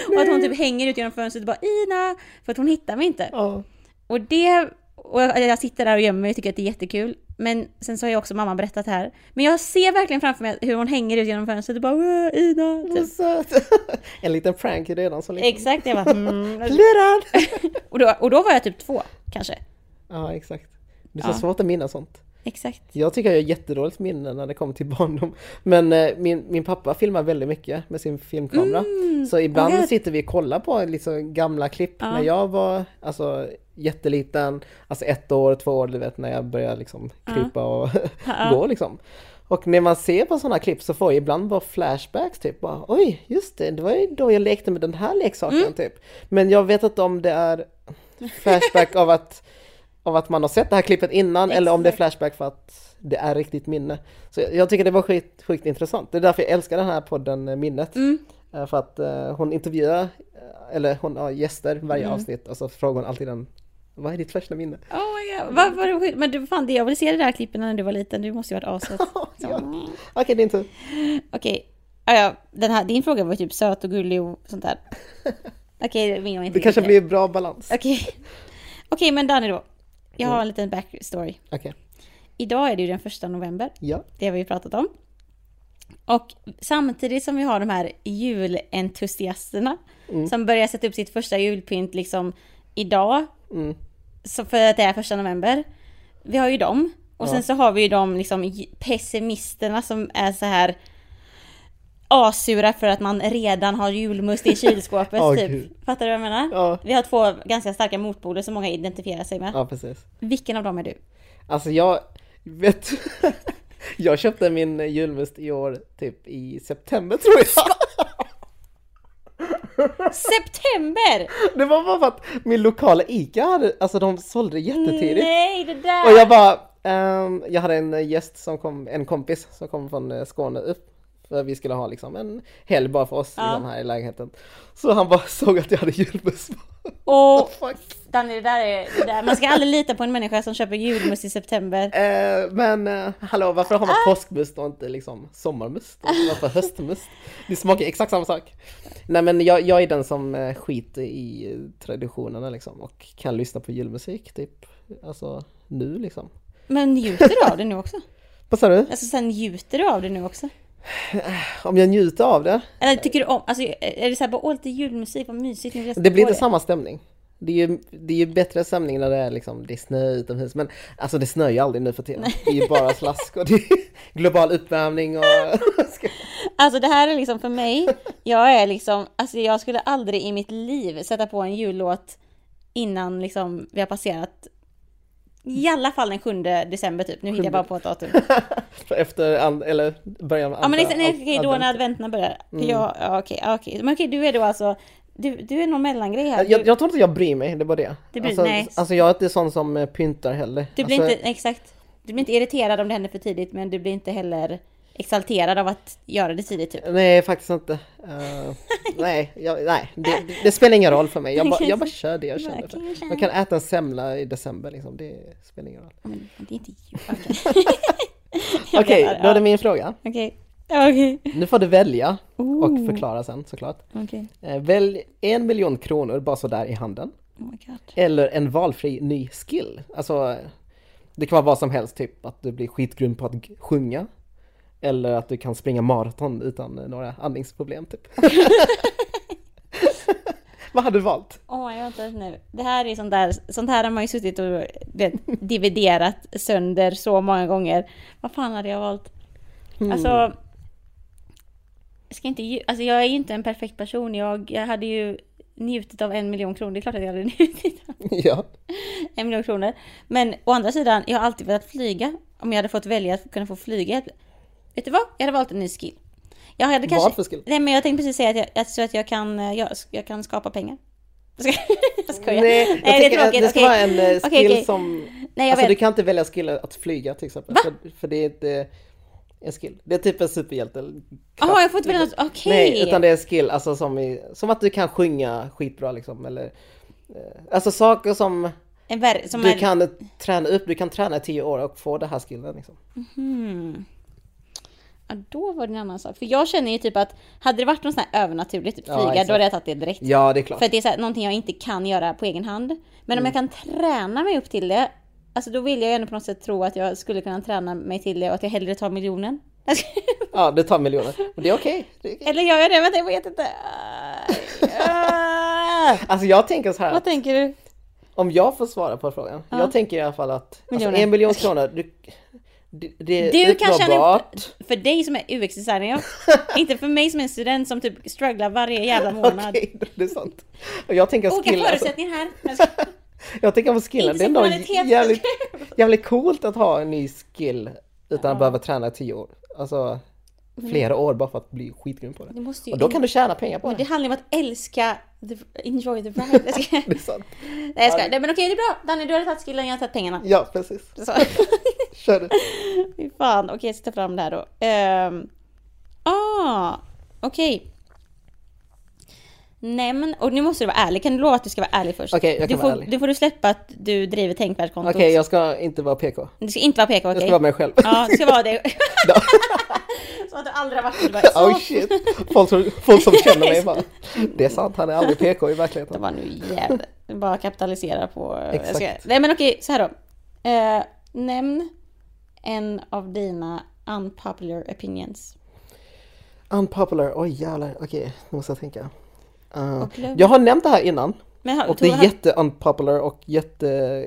och att hon typ hänger ut genom fönstret och bara Ina! För att hon hittar mig inte. Ja. Och det, och jag, jag sitter där och gömmer mig och tycker att det är jättekul. Men sen så har ju också mamma berättat det här. Men jag ser verkligen framför mig hur hon hänger ut genom fönstret och bara "Åh, Ina! Vad Typ. söt. en liten prank redan så liten. Exakt, jag bara mm. Och, då, och då var jag typ två, kanske. ja, exakt. Det är så Ja. svårt att minnas sånt. Exakt. Jag tycker jag har jättedåligt minne när det kommer till barndom. Men eh, min, min pappa filmar väldigt mycket med sin filmkamera. så ibland God. sitter vi och kollar på liksom gamla klipp Ja. när jag var alltså, jätteliten, alltså ett år, två år, du vet när jag började liksom krypa och gå liksom. Och när man ser på sådana klipp så får jag ibland bara flashbacks typ. Bara, Oj, just det, det var ju då jag lekte med den här leksaken Mm. typ. Men jag vet inte om det är flashback av att, av att man har sett det här klippet innan eller om det är Exakt. flashback för att det är riktigt minne. Så jag, jag tycker det var skit, sjukt intressant. Det är därför jag älskar den här podden eh, Minnet. Mm. Eh, För att eh, hon intervjuar, eller hon har gäster varje Mm. avsnitt och så frågar hon alltid den vad är ditt första minne? Oh my god, var det skit- Men du, fan, det, jag vill se det där klippet när du var liten, du måste ju varit aset. ja. Okej, din tur. Okej, ah, ja, den här, din fråga var typ söt och gullig och sånt där. Okej, var inte Det kanske blir bra balans. Okej, Okej, men Danny då. Jag har en liten backstory. Okej, Idag är det ju den första november, ja. det har vi pratat om. Och samtidigt som vi har de här julentusiasterna som börjar sätta upp sitt första julpynt liksom idag, Mm. Så för att det är första november. Vi har ju dem. Och sen så har vi ju de liksom pessimisterna som är så här asura för att man redan har julmust i kylskåpet Åh, typ. gud. Fattar du vad jag menar? Ja. Vi har två ganska starka motpoler som många identifierar sig med. Ja, precis. Vilken av dem är du? Alltså jag vet Jag köpte min julmust i år typ i september tror jag. September! Det var bara för att min lokala ICA hade, alltså de sålde jättetidigt. Nej, det där! Och jag bara, ehm, jag hade en gäst som kom, en kompis som kom från eh, Skåne upp. För vi skulle ha liksom en helg bara för oss Ja. liksom, här i lägenheten. Så han bara såg att jag hade julmust. Och. Danny, det där är... Det där. Man ska aldrig lita på en människa som köper julmust i september. Eh, men eh, hallå, varför har man påskmust och inte liksom sommarmust? Varför höstmust? Det smakar exakt samma sak. Nej men jag, jag är den som eh, skiter i traditionerna liksom och kan lyssna på julmusik typ, alltså nu liksom. Men njuter du av det nu också? Vad sa du? Alltså sen njuter du av det nu också? Om jag njuter av det? Eller tycker du om, alltså är det såhär bara åh lite julmusik, vad mysigt, nu Det blir inte samma stämning. Det är ju, det är ju bättre stämning när det är liksom, det är snö utomhus. Men alltså det snöar ju aldrig nu för tiden. Det är ju bara slask och det är global uppvärmning och... Alltså det här är liksom för mig, jag är liksom, alltså jag skulle aldrig i mitt liv sätta på en jullåt innan liksom vi har passerat i alla fall den 7 december typ, nu hittar jag bara på ett datum. Efter, an, eller början av Ja men andra liksom, nej, okej, då när adventerna börjar. Mm. ja, okej, ja, okej. Men okej, du är då alltså, du, du är någon mellangrej här. Jag, Du, jag tror inte jag bryr mig, det var det. Det bryr- alltså, nej. alltså jag är inte sån som eh, pyntar heller. du blir alltså, inte, exakt. Du blir inte irriterad om det händer för tidigt, men du blir inte heller exalterad av att göra det tidigt typ. Nej, faktiskt inte. Eh, nej, jag, nej det, det, spelar ingen roll för mig. Jag bara, jag bara kör det jag känner för. Man kan äta en semla i december liksom, det spelar ingen roll. Men det är inte jul. Okej. Vet, då är det min fråga. Ja, Okej. Nu får du välja och förklara sen såklart. Okej. Eh, Välj en miljon kronor bara sådär i handen. Oh my god. Eller en valfri ny skill. Alltså, det kan vara vad som helst, typ att du blir skitgrym på att sjunga. Eller att du kan springa maraton utan några andningsproblem typ. vad hade du valt? Åh, jag vänta nu. Det här är sånt där, sånt här har man ju suttit och vet, dividerat sönder så många gånger. Vad fan hade jag valt? Hmm. Alltså, jag ska inte, alltså jag är ju inte en perfekt person. Jag, jag hade ju njutit av en miljon kronor. Det är klart att jag hade njutit av ja. en miljon kronor. Men å andra sidan, jag har alltid velat flyga. Om jag hade fått välja att kunna få flyga. Vet du vad? Jag hade valt en ny skill. Jag hade kanske... Vad för skill? Nej men jag tänkte precis säga att jag, jag tror att jag kan, eh, jag, jag kan skapa pengar. Jag skojar. Nej, jag det är att tråkigt. det ska okej. vara en eh, skill Okej, okej. som... Nej jag alltså vet. du kan inte välja skill att flyga till exempel. För, för det är inte en skill. Det är typ en superhjälte. Jaha, jag får inte välja något. Okej. Nej, utan det är en skill, alltså som, i, som att du kan sjunga skitbra liksom. Eller, eh, alltså saker som du är... kan träna upp, du kan träna i tio år och få det här skillen liksom. Hmm. Ja, då var det en annan sak. För jag känner ju typ att hade det varit något sånt här övernaturligt, typ Ja, flyga, exakt. då hade jag tagit det direkt. Ja, det är klart. För det är så här, någonting jag inte kan göra på egen hand. Men om jag Mm. kan träna mig upp till det, alltså då vill jag ju ändå på något sätt tro att jag skulle kunna träna mig till det och att jag hellre tar miljonen. Ja, det tar miljoner. Men det är okej. Är okej. Eller gör jag det? Vänta, jag vet inte. Alltså jag tänker så här, Vad tänker du? om jag får svara på frågan. Ja. Jag tänker i alla fall att alltså, en miljon kronor, du, det, det Du är kan tjäna uppnåbart. upp för dig som är UX-designer, inte för mig som är en student som typ strugglar varje jävla månad. Okej, det är sant. Och jag tänker Olika skill, alltså, förutsättningar här. Jag tänker på skillen, det är ändå jävligt, jävligt coolt att ha en ny skill utan Ja. att behöva träna i tio år. Alltså flera år bara för att bli skitgrym på det. Och då kan du tjäna pengar på det det. handlar om att älska, the, enjoy the ride. Jag ska- Det är sant. Nej jag skojar. Nej men okej det är bra. Danny du har tagit skillen, jag har tagit pengarna. Ja, precis. Så. Kör du. Fy fan. Okej jag ska ta fram det här då. Ehm. ah, okej. Nämn, och nu måste du vara ärlig. Kan du lova att du ska vara ärlig först? Okej, jag du kan får, vara ärlig. Du får du släppa att du driver tänkvärdskontot. Okej, jag ska inte vara PK. Du ska inte vara PK, okej? Jag ska vara mig själv. Ja, du ska vara det. Så att du aldrig har varit det. Bara. Oh shit. Folk som, folk som känner mig bara. Det är sant, han är aldrig PK i Det verkligheten. var nu jävlar. Bara kapitalisera på... Exakt. ska- Nej men okej, så här då. Eh, nämn en av dina unpopular opinions. Unpopular, oj jävlar. Okej, nu måste jag tänka. Uh, jag har nämnt det här innan. Men, har- Och det är du- jätte unpopular och jätte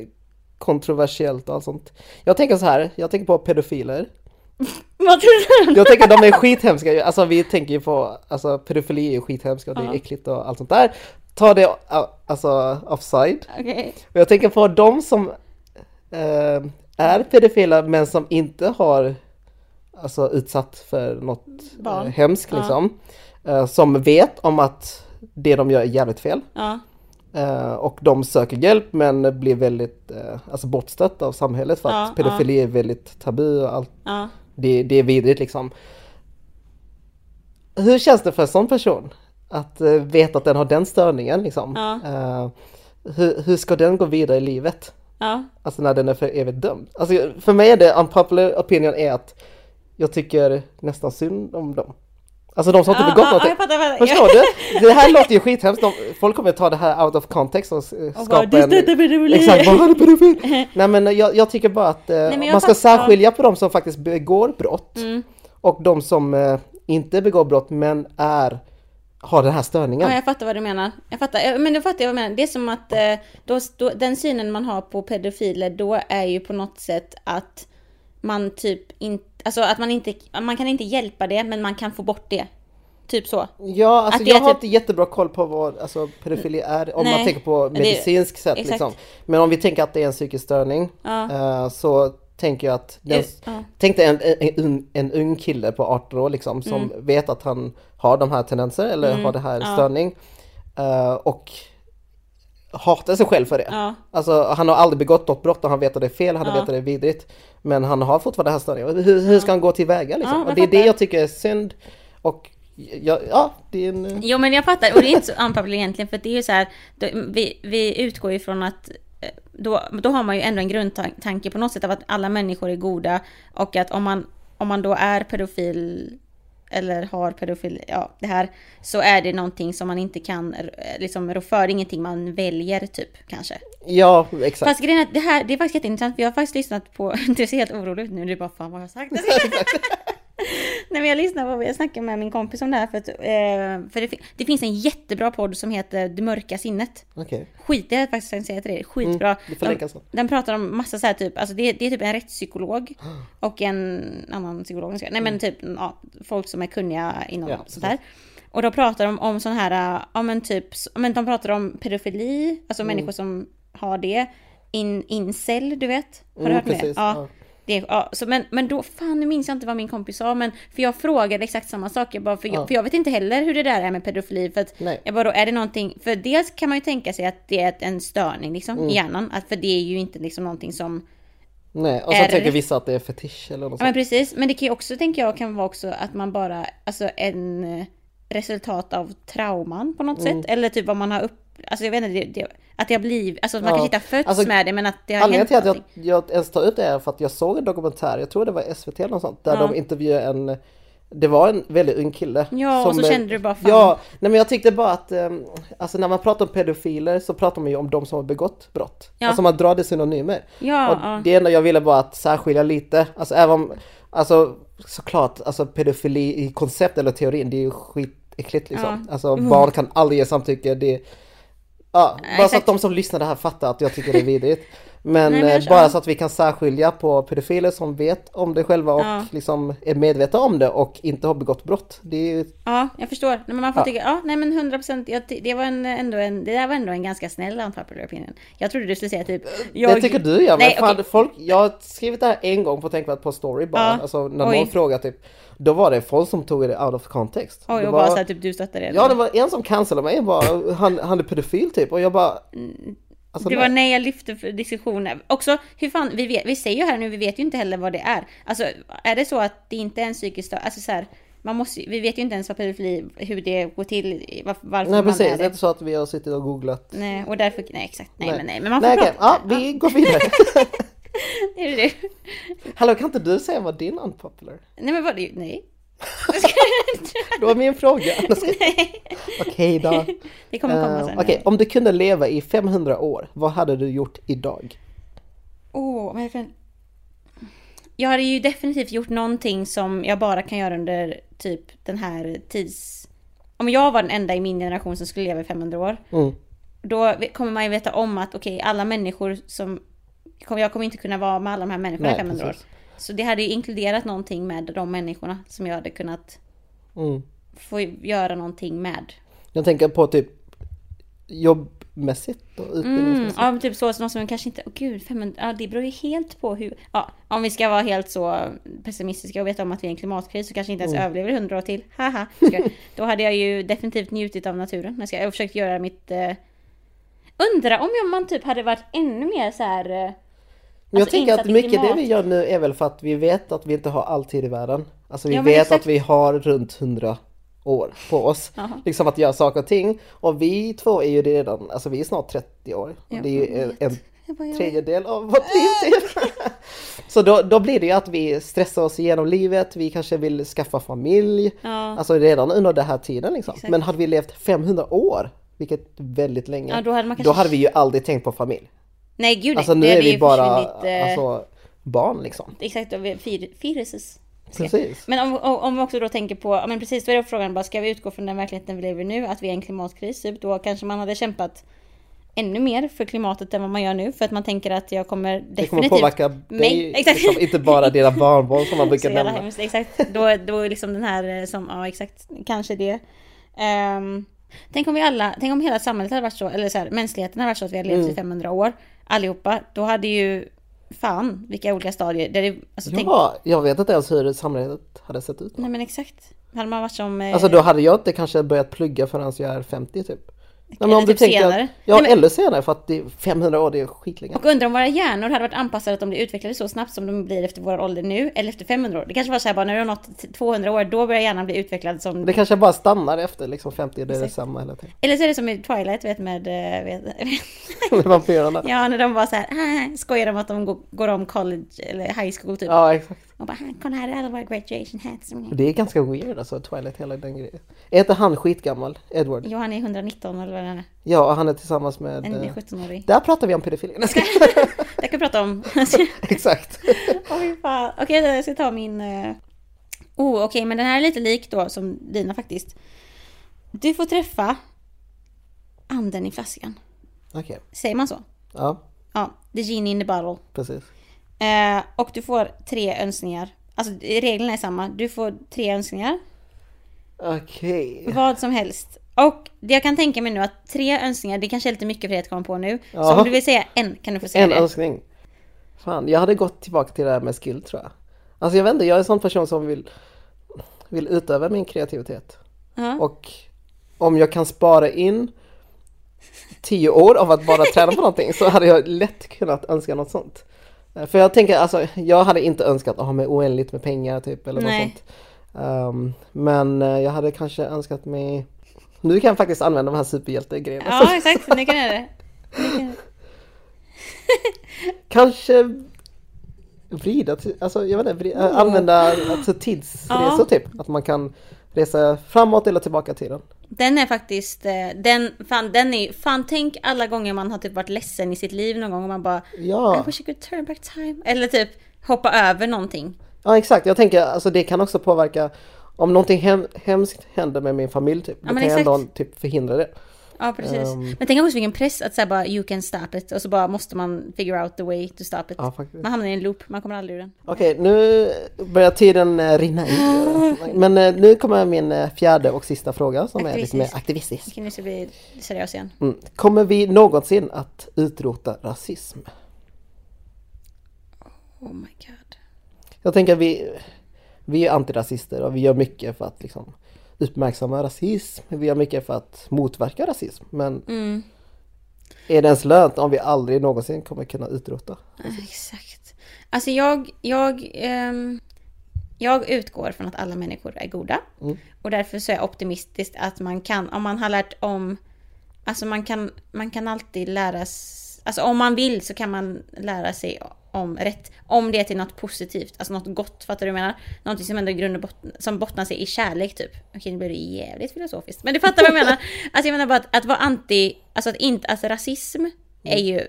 kontroversiellt och allt sånt. Jag tänker så här, jag tänker på pedofiler. Jag tänker att de är skithemska, alltså vi tänker ju på, alltså pedofili är ju skithemska och det är äckligt och allt sånt där. Ta det uh, alltså offside. Och jag tänker på de som eh, är pedofiler men som inte har alltså, utsatt för något Barn. eh, hemskt Ja. liksom. Eh, som vet om att det de gör är jävligt fel. Eh, och de söker hjälp men blir väldigt eh, alltså bortstötta av samhället för Ja, att pedofili är väldigt tabu och allt. Ja. Det, det är vidrigt liksom. Hur känns det för en sån person? Att eh, veta att den har den störningen liksom. Ja. Eh, hur, hur ska den gå vidare i livet? Ja. Alltså när den är för evigt dömd. Alltså för mig är det unpopular opinion är att jag tycker nästan synd om dem. Alltså de som inte begått ja, någonting. jag fattar. Förstår du? Det här låter ju skithemskt. De- Folk kommer ta det här out of context och eh, Och bara, skapa "Du en... stöttar pedofili." Exakt, vad är pedofil? Nej men jag, jag tycker bara att eh, man ska särskilja på de som faktiskt begår brott Mm. och de som eh, inte begår brott men är, har den här störningen. Ja, jag fattar vad du menar. Jag fattar, men då fattar jag vad du menar. Det är som att eh, då, då, den synen man har på pedofiler då är ju på något sätt att man typ inte, alltså att man inte, man kan inte hjälpa det men man kan få bort det. Typ så. Ja, alltså Att det jag har typ- inte jättebra koll på vad alltså, pedofili är om man Nej, tänker på det- medicinsk sätt exakt. liksom. Men om vi tänker att det är en psykisk störning Ja. eh, så tänker jag att den, Ja. Tänk dig en, en, en, ung kille på 18 år liksom som Mm. vet att han har de här tendenser eller har det här ja. störning eh, och hatar sig själv för det. Ja. Alltså han har aldrig begått något brott och han vet att det är fel, han Ja. vet att det är vidrigt. Men han har fortfarande störningen. Hur, hur ska han gå tillväga liksom? Ja, det är det jag tycker är synd. Och ja, ja det är en... eh, Jo men jag fattar, och det är inte så unpopular egentligen för det är ju så här, då, vi, vi utgår ju från att eh, då, då har man ju ändå en grundtanke på något sätt av att alla människor är goda och att om man, om man då är pedofil eller har pedofil, ja det här, så är det någonting som man inte kan eh, liksom rå för, ingenting man väljer typ kanske. Ja, exakt. Fast grejen är att det här, det är faktiskt jätteintressant för jag har faktiskt lyssnat på, du ser helt orolig ut nu, du bara fan vad har jag sagt? Nej men jag lyssnar på, jag snackade med min kompis om det här för att, eh, för det, det finns en jättebra podd som heter Det mörka sinnet. Okej. Skit, det är faktiskt en säga till dig, skitbra. Mm, det de, då. den pratar om massa så här typ, alltså det, det är typ en rättspsykolog och en annan psykolog. Nej men typ ja, folk som är kunniga inom Mm. Ja, sånt här. Och då pratar de om sån här, ja men typ, men de pratar om pedofili, alltså Mm. människor som har det. In, incel, du vet? Har du Mm, hört om det? precis, Ja. ja. Det, ja, så men, men då, fan nu minns jag inte vad min kompis sa, men för jag frågade exakt samma sak, jag bara, för, Ja. jag, för jag vet inte heller hur det där är med pedofili, för att Nej. jag bara, då är det någonting, för dels kan man ju tänka sig att det är en störning liksom Mm. i hjärnan, att, för det är ju inte liksom någonting som, Nej, och så tänker vissa att det är fetisch eller något ja men sånt. precis, men det kan ju också, tänker jag, kan vara också att man bara, alltså en resultat av trauman på något Mm. sätt, eller typ vad man har upp, alltså jag vet inte, det, det, att det har blivit, alltså man Ja. kanske inte har fötts Alltså, med det, men att det har Anledningen hänt till att jag, jag ens tar upp det är för att jag såg en dokumentär, jag tror det var SVT eller något sånt, där Ja. de intervjuade en det var en väldigt ung kille. Ja, och så kände du bara, fan. Ja, nej men jag tyckte bara att, eh, alltså när man pratar om pedofiler så pratar man ju om de som har begått brott. Ja. Alltså man drar det synonymer. Ja, och ja. det enda jag ville bara att särskilja lite, alltså även om, alltså såklart, alltså pedofili i koncept eller teorin, det är ju skitäckligt liksom. Ja. Alltså barn kan aldrig ge samtycke, det Ja, bara så att de som lyssnar det här fattar att jag tycker det är vidrigt. Men, Nej, men eh, bara så att vi kan särskilja på pedofiler som vet om det själva och Ja. liksom är medvetna om det och inte har begått brott. Det är ju, Ja, jag förstår. Nej, men man får Ja. tycka, ja, nej men 100 procent, det var en, ändå en, det där var ändå en ganska snäll unpopular opinion. Jag trodde du skulle säga typ, jag... Det tycker du ja, men Nej, fan, okej. folk, jag har skrivit det här en gång på Tänkvärt på story bara, Ja. alltså när Oj. någon frågar typ, då var det folk som tog det out of context. Oj, och var, bara såhär typ du stöttar det. Ja, det var en som cancellade mig bara, han, han är pedofil typ, och jag bara... Alltså, det var nej jag lyfte för diskussioner. Också, hur fan, vi, vet, vi säger ju här nu, vi vet ju inte heller vad det är. Alltså, är det så att det inte är en psykisk stö- alltså så här, man måste, vi vet ju inte ens vad pedofili, hur det går till, varför, Nej man precis, är det är inte så att vi har suttit och googlat. Nej, och därför, nej exakt, nej, Nej. men nej, men man får Nej prata. ja vi går vidare. Det är det. Hallå kan inte du säga vad din unpopular? Nej men vad, nej. Det var min fråga. Okej då. Det kommer komma Eh, sen. Okej, om du kunde leva i 500 år, vad hade du gjort idag? Åh, vad är det för... Jag hade ju definitivt gjort någonting som jag bara kan göra under typ den här tids... Om jag var den enda i min generation som skulle leva i 500 år, Mm. då kommer man ju veta om att okej, alla människor som jag kommer inte kunna vara med alla de här människorna i Nej, 500 år. Så det hade ju inkluderat någonting med de människorna som jag hade kunnat Mm. få göra någonting med. Jag tänker på typ jobbmässigt och Mm, utbildningsmässigt. ja, men typ så som man kanske inte, åh gud, 500, ja det beror ju helt på hur, ja, om vi ska vara helt så pessimistiska och veta om att vi är i en klimatkris så kanske inte ens Mm. överlever 100 år till, haha. Då hade jag ju definitivt njutit av naturen. Jag, har försökt göra mitt, eh, undra om man typ hade varit ännu mer så här. Men jag alltså tänker att mycket det klimat. vi gör nu är väl för att vi vet att vi inte har all tid i världen. Alltså vi Ja, vet exakt. att vi har runt 100 år på oss. Liksom att göra saker och ting. Och vi två är ju redan, alltså vi är snart 30 år. Ja, det är ju en, tredjedel av vårt liv typ. Så då, då blir det ju att vi stressar oss igenom livet, vi kanske vill skaffa familj. Ja. Alltså redan under den här tiden liksom. Exakt. Men hade vi levt 500 år, vilket är väldigt länge, Ja, då hade man då kanske- hade vi ju aldrig tänkt på familj. Nej gud Alltså nu det är vi ju bara försvunnit, eh, alltså, barn liksom. Exakt, och vi- fir- fetuses. Precis. Men om, om, vi också då tänker på, men precis då är det frågan bara, ska vi utgå från den verkligheten vi lever i nu, att vi är i en klimatkris, typ, då kanske man hade kämpat ännu mer för klimatet än vad man gör nu, för att man tänker att jag kommer Det definitivt... kommer påverka dig, mig. Exakt. liksom, inte bara dina barnbarn som man brukar nämna. hemskt, exakt. Då, då är liksom den här eh, som, ja exakt, kanske det. Ehm, tänk om vi alla, tänk om hela samhället hade varit så, eller så här, mänskligheten hade varit så att vi hade levt i 500 år, allihopa, då hade ju, fan vilka olika stadier, där det, alltså, tänk, Ja, jag vet inte ens hur samhället hade sett ut. nej men exakt. Hade man varit som... eh, Alltså då hade jag inte kanske börjat plugga förrän jag är 50 typ. Nej, Eller typ senare. Ja, Nej, men- eller senare för att det är 500 år, det är skitlänge. Och undrar om våra hjärnor hade varit anpassade att de blir utvecklade så snabbt som de blir efter vår ålder nu, eller efter 500 år. Det kanske var så här bara när du har nått 200 år, då börjar hjärnan bli utvecklad som... Det kanske bara stannar efter liksom 50, det är detsamma hela tiden. Eller så är det som i Twilight, vet med... eh, Vet, Med vampyrerna. ja, när de var så här, skojar om att de går, går om college eller high school typ. Ja, exakt. Och bara, "Ah, kolla här är alla våra graduation hats. Det är ganska weird alltså, Twilight, hela den grejen. Är inte han skitgammal, Edward? Jo, han är 119 eller vad det är. Ja, och han är tillsammans med... En eh, 17-årig. Där pratar vi om pedofili. Nej, ska- Det kan vi prata om. Exakt. Fy fan. Okej, jag ska ta min... eh, Oh, okej, men den här är lite lik då som dina faktiskt. Du får träffa anden i flaskan. Okej, Säger man så? ja, Ja, the genie in the bottle. precis. Eh, och du får tre önskningar. Alltså reglerna är samma. Du får tre önskningar. Okej. Vad som helst. Och det jag kan tänka mig nu att tre önskningar, det kanske är lite mycket för dig att komma på nu. Så Ja. om du vill säga en kan du få säga En det. önskning. Fan, jag hade gått tillbaka till det här med skill tror jag. Alltså jag vet inte, jag är en sån person som vill, vill utöva min kreativitet. Ja. Och om jag kan spara in tio år av att bara träna på någonting så hade jag lätt kunnat önska något sånt. För jag tänker, alltså jag hade inte önskat att ha mig oändligt med pengar typ eller något Nej. sånt. Ehm, men eh, jag hade kanske önskat mig nu kan jag faktiskt använda de här superhjältegrejerna. Ja, exakt. Nu kan jag det. Kan Kanske vrida, alltså jag vet inte, vrida, Oh. använda alltså, tidsresor Ja. typ. Att man kan resa framåt eller tillbaka i tiden. Den är faktiskt, eh, den, fan den är fan tänk alla gånger man har typ varit ledsen i sitt liv någon gång och man bara Ja. I wish I could turn back time. Eller typ hoppa över någonting. Ja exakt, jag tänker alltså det kan också påverka om någonting hem, hemskt händer med min familj typ. Då kan jag ändå exakt. typ förhindra det. Ja precis. Ehm. Men tänk också vilken press att säga bara you can stop it och så bara måste man figure out the way to stop it. Ja. Man hamnar i en loop, man kommer aldrig ur den. Okej, nu börjar tiden eh, rinna ut. Men eh, nu kommer min eh, fjärde och sista fråga som är lite mer Aktivistisk. Okej nu ska vi seriös igen. Mm. Kommer vi någonsin att utrota rasism? Oh my god. Jag tänker vi, vi är antirasister och vi gör mycket för att liksom uppmärksamma rasism. Vi gör mycket för att motverka rasism. Men Mm. är det ens lönt om vi aldrig någonsin kommer kunna utrota? Exakt. Alltså jag, jag, ehm, jag utgår från att alla människor är goda. Mm. Och därför så är jag optimistisk att man kan, om man har lärt om, alltså man kan, man kan alltid lära sig, alltså om man vill så kan man lära sig om rätt. Om det är till något positivt, alltså något gott, fattar du vad jag menar? Någonting som ändå grund och botten, som bottnar sig i kärlek typ. Okej nu blir det jävligt filosofiskt. Men du fattar vad jag menar? Alltså jag menar bara att, att vara anti, alltså att inte, alltså rasism är ju,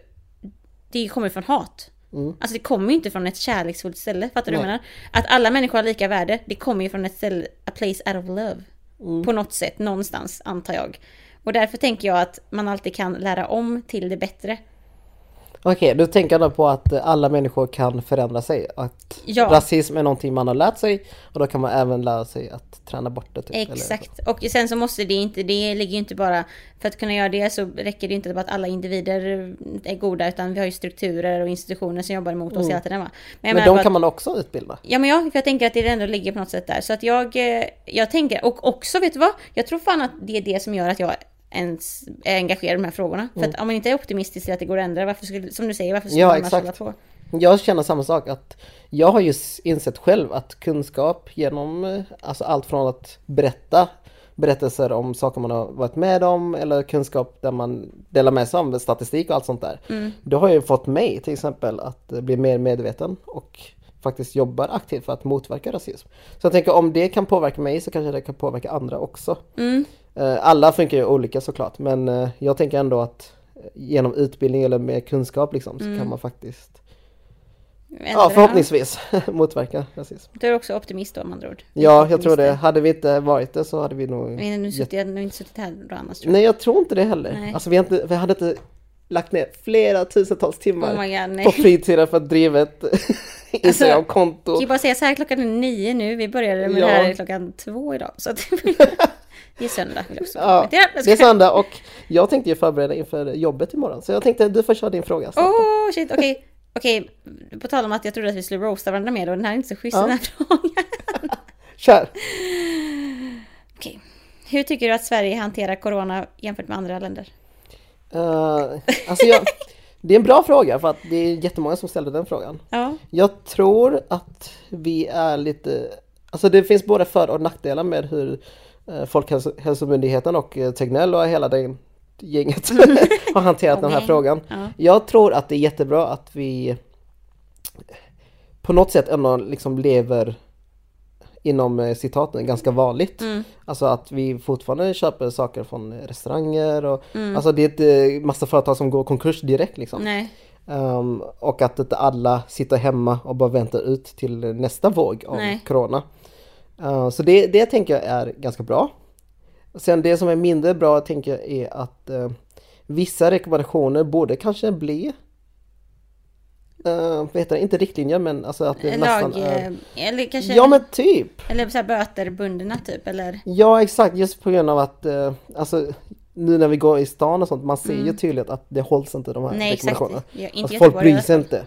det kommer från hat. Alltså det kommer ju inte från ett kärleksfullt ställe, fattar du vad jag menar? Att alla människor har lika värde, det kommer ju från ett ställe, a place out of love. På något sätt, någonstans, antar jag. Och därför tänker jag att man alltid kan lära om till det bättre. Okej, du tänker då på att alla människor kan förändra sig? Att Ja. rasism är någonting man har lärt sig och då kan man även lära sig att träna bort det? Typ. Exakt. Och sen så måste det inte, det ligger ju inte bara, för att kunna göra det så räcker det inte bara att alla individer är goda utan vi har ju strukturer och institutioner som jobbar emot oss hela tiden va. Mm. Men menar de kan man också utbilda? Ja men ja, för jag tänker att det ändå ligger på något sätt där. Så att jag, eh, jag tänker, och också vet du vad? Jag tror fan att det är det som gör att jag ens är engagerad i de här frågorna. För att om man inte är optimistisk till att det går att ändra, varför skulle, som du säger, varför skulle Ja, man exakt. hålla på? Jag känner samma sak att jag har just insett själv att kunskap genom eh, alltså allt från att berätta berättelser om saker man har varit med om eller kunskap där man delar med sig av statistik och allt sånt där. Det har ju fått mig till exempel att bli mer medveten och faktiskt jobbar aktivt för att motverka rasism. Så jag tänker om det kan påverka mig så kanske det kan påverka andra också. Eh, Alla funkar ju olika såklart men eh, jag tänker ändå att eh, genom utbildning eller med kunskap liksom så kan man faktiskt Ja, förhoppningsvis motverka rasism. Du är också optimist då med andra ord. Ja, jag tror det. Hade vi inte varit det så hade vi nog... Men nu suttit, jag har nog inte suttit här då annars tror jag. Nej, jag tror inte det heller. Nej. Alltså vi, inte, vi hade inte lagt ner flera tusentals timmar Oh god, på fritiden för att driva ett Instagram-konto. Jag kan ju bara säga så här, klockan är nio nu. Vi började med Ja. det här klockan två idag. Så att det är söndag också Ja, det är söndag och jag tänkte ju förbereda inför jobbet imorgon. Så jag tänkte du får köra din fråga. Åh oh, shit, okej. Okej, på tal om att jag trodde att vi skulle roasta varandra mer och den här är inte så schysst Ja. den här frågan. Kör! Okej. Hur tycker du att Sverige hanterar corona jämfört med andra länder? Uh, alltså jag, det är en bra fråga för att det är jättemånga som ställer den frågan. Ja, Jag tror att vi är lite, alltså det finns både för och nackdelar med hur eh, Folkhälsomyndigheten och eh, Tegnell och hela det gänget har hanterat den här frågan. Ja. Jag tror att det är jättebra att vi på något sätt ändå liksom lever inom eh, citaten ganska vanligt. Mm. Alltså att vi fortfarande köper saker från restauranger och Mm. alltså det är inte massa företag som går konkurs direkt liksom. Ehm, och att inte alla sitter hemma och bara väntar ut till nästa våg av Nej. Corona. Ehm, så det, det tänker jag är ganska bra. Sen det som är mindre bra tänker jag är att eh, vissa rekommendationer borde kanske bli uh, vad heter det? Inte riktlinjer men alltså att det Lag, nästan är... eh, eller kanske, Ja men typ! eller så här böter bundna typ, eller? Ja exakt, just på grund av att eh, alltså nu när vi går i stan och sånt, man ser ju tydligt att det hålls inte de här Mm. Nej, exakt. rekommendationerna. Ja, inte Alltså, folk bryr sig inte.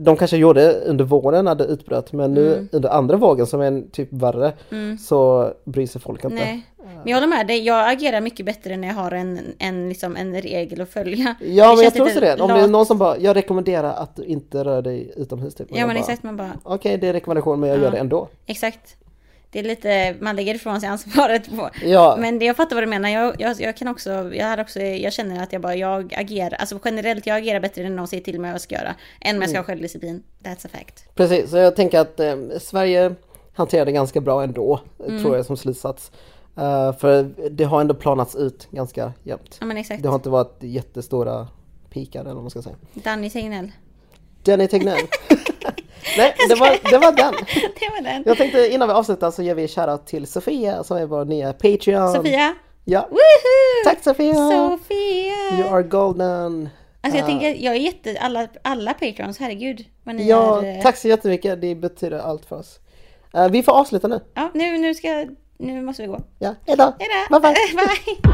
De kanske gjorde det under våren när det utbröt men nu Mm. under andra vågen som är typ värre så bryr sig folk inte. Nej. Men jag håller med dig, jag agerar mycket bättre när jag har en, en, liksom en regel att följa. Ja men jag tror också det. Om det är någon som bara, jag rekommenderar att du inte rör dig utomhus typ. Ja men bara, exakt, man bara, Okej det är rekommendation men jag gör Ja. det ändå. exakt. Det är lite, man lägger ifrån sig ansvaret på. Ja, Men det, jag fattar vad du menar. Jag, jag, jag kan också, jag har också, jag känner att jag bara, jag agerar, alltså generellt, jag agerar bättre när någon säger till mig vad jag ska göra. Än om jag ska ha självdisciplin. That's a fact. precis. Så jag tänker att eh, Sverige hanterar det ganska bra ändå, Mm. tror jag som slutsats. Eh, för det har ändå planats ut ganska jämnt. Ja men exakt. Det har inte varit jättestora pikar eller vad man ska säga. Danny Tegnell. Denny Tegnell. Nej, det var, det var den. det var den. Jag tänkte innan vi avslutar så ger vi shoutout till Sofia som är vår nya Patreon. Sofia. Ja, Woohoo! tack Sofia! Sofia! You are golden! Alltså jag Ah. tänker, jag är jätte, alla, alla patrons, herregud. Vad ni Ja, är, eh, tack så jättemycket. Det betyder allt för oss. Eh, vi får avsluta nu. Ja, nu, nu ska, nu måste vi gå. Ja, hejdå! Hejdå! Bye bye! Bye!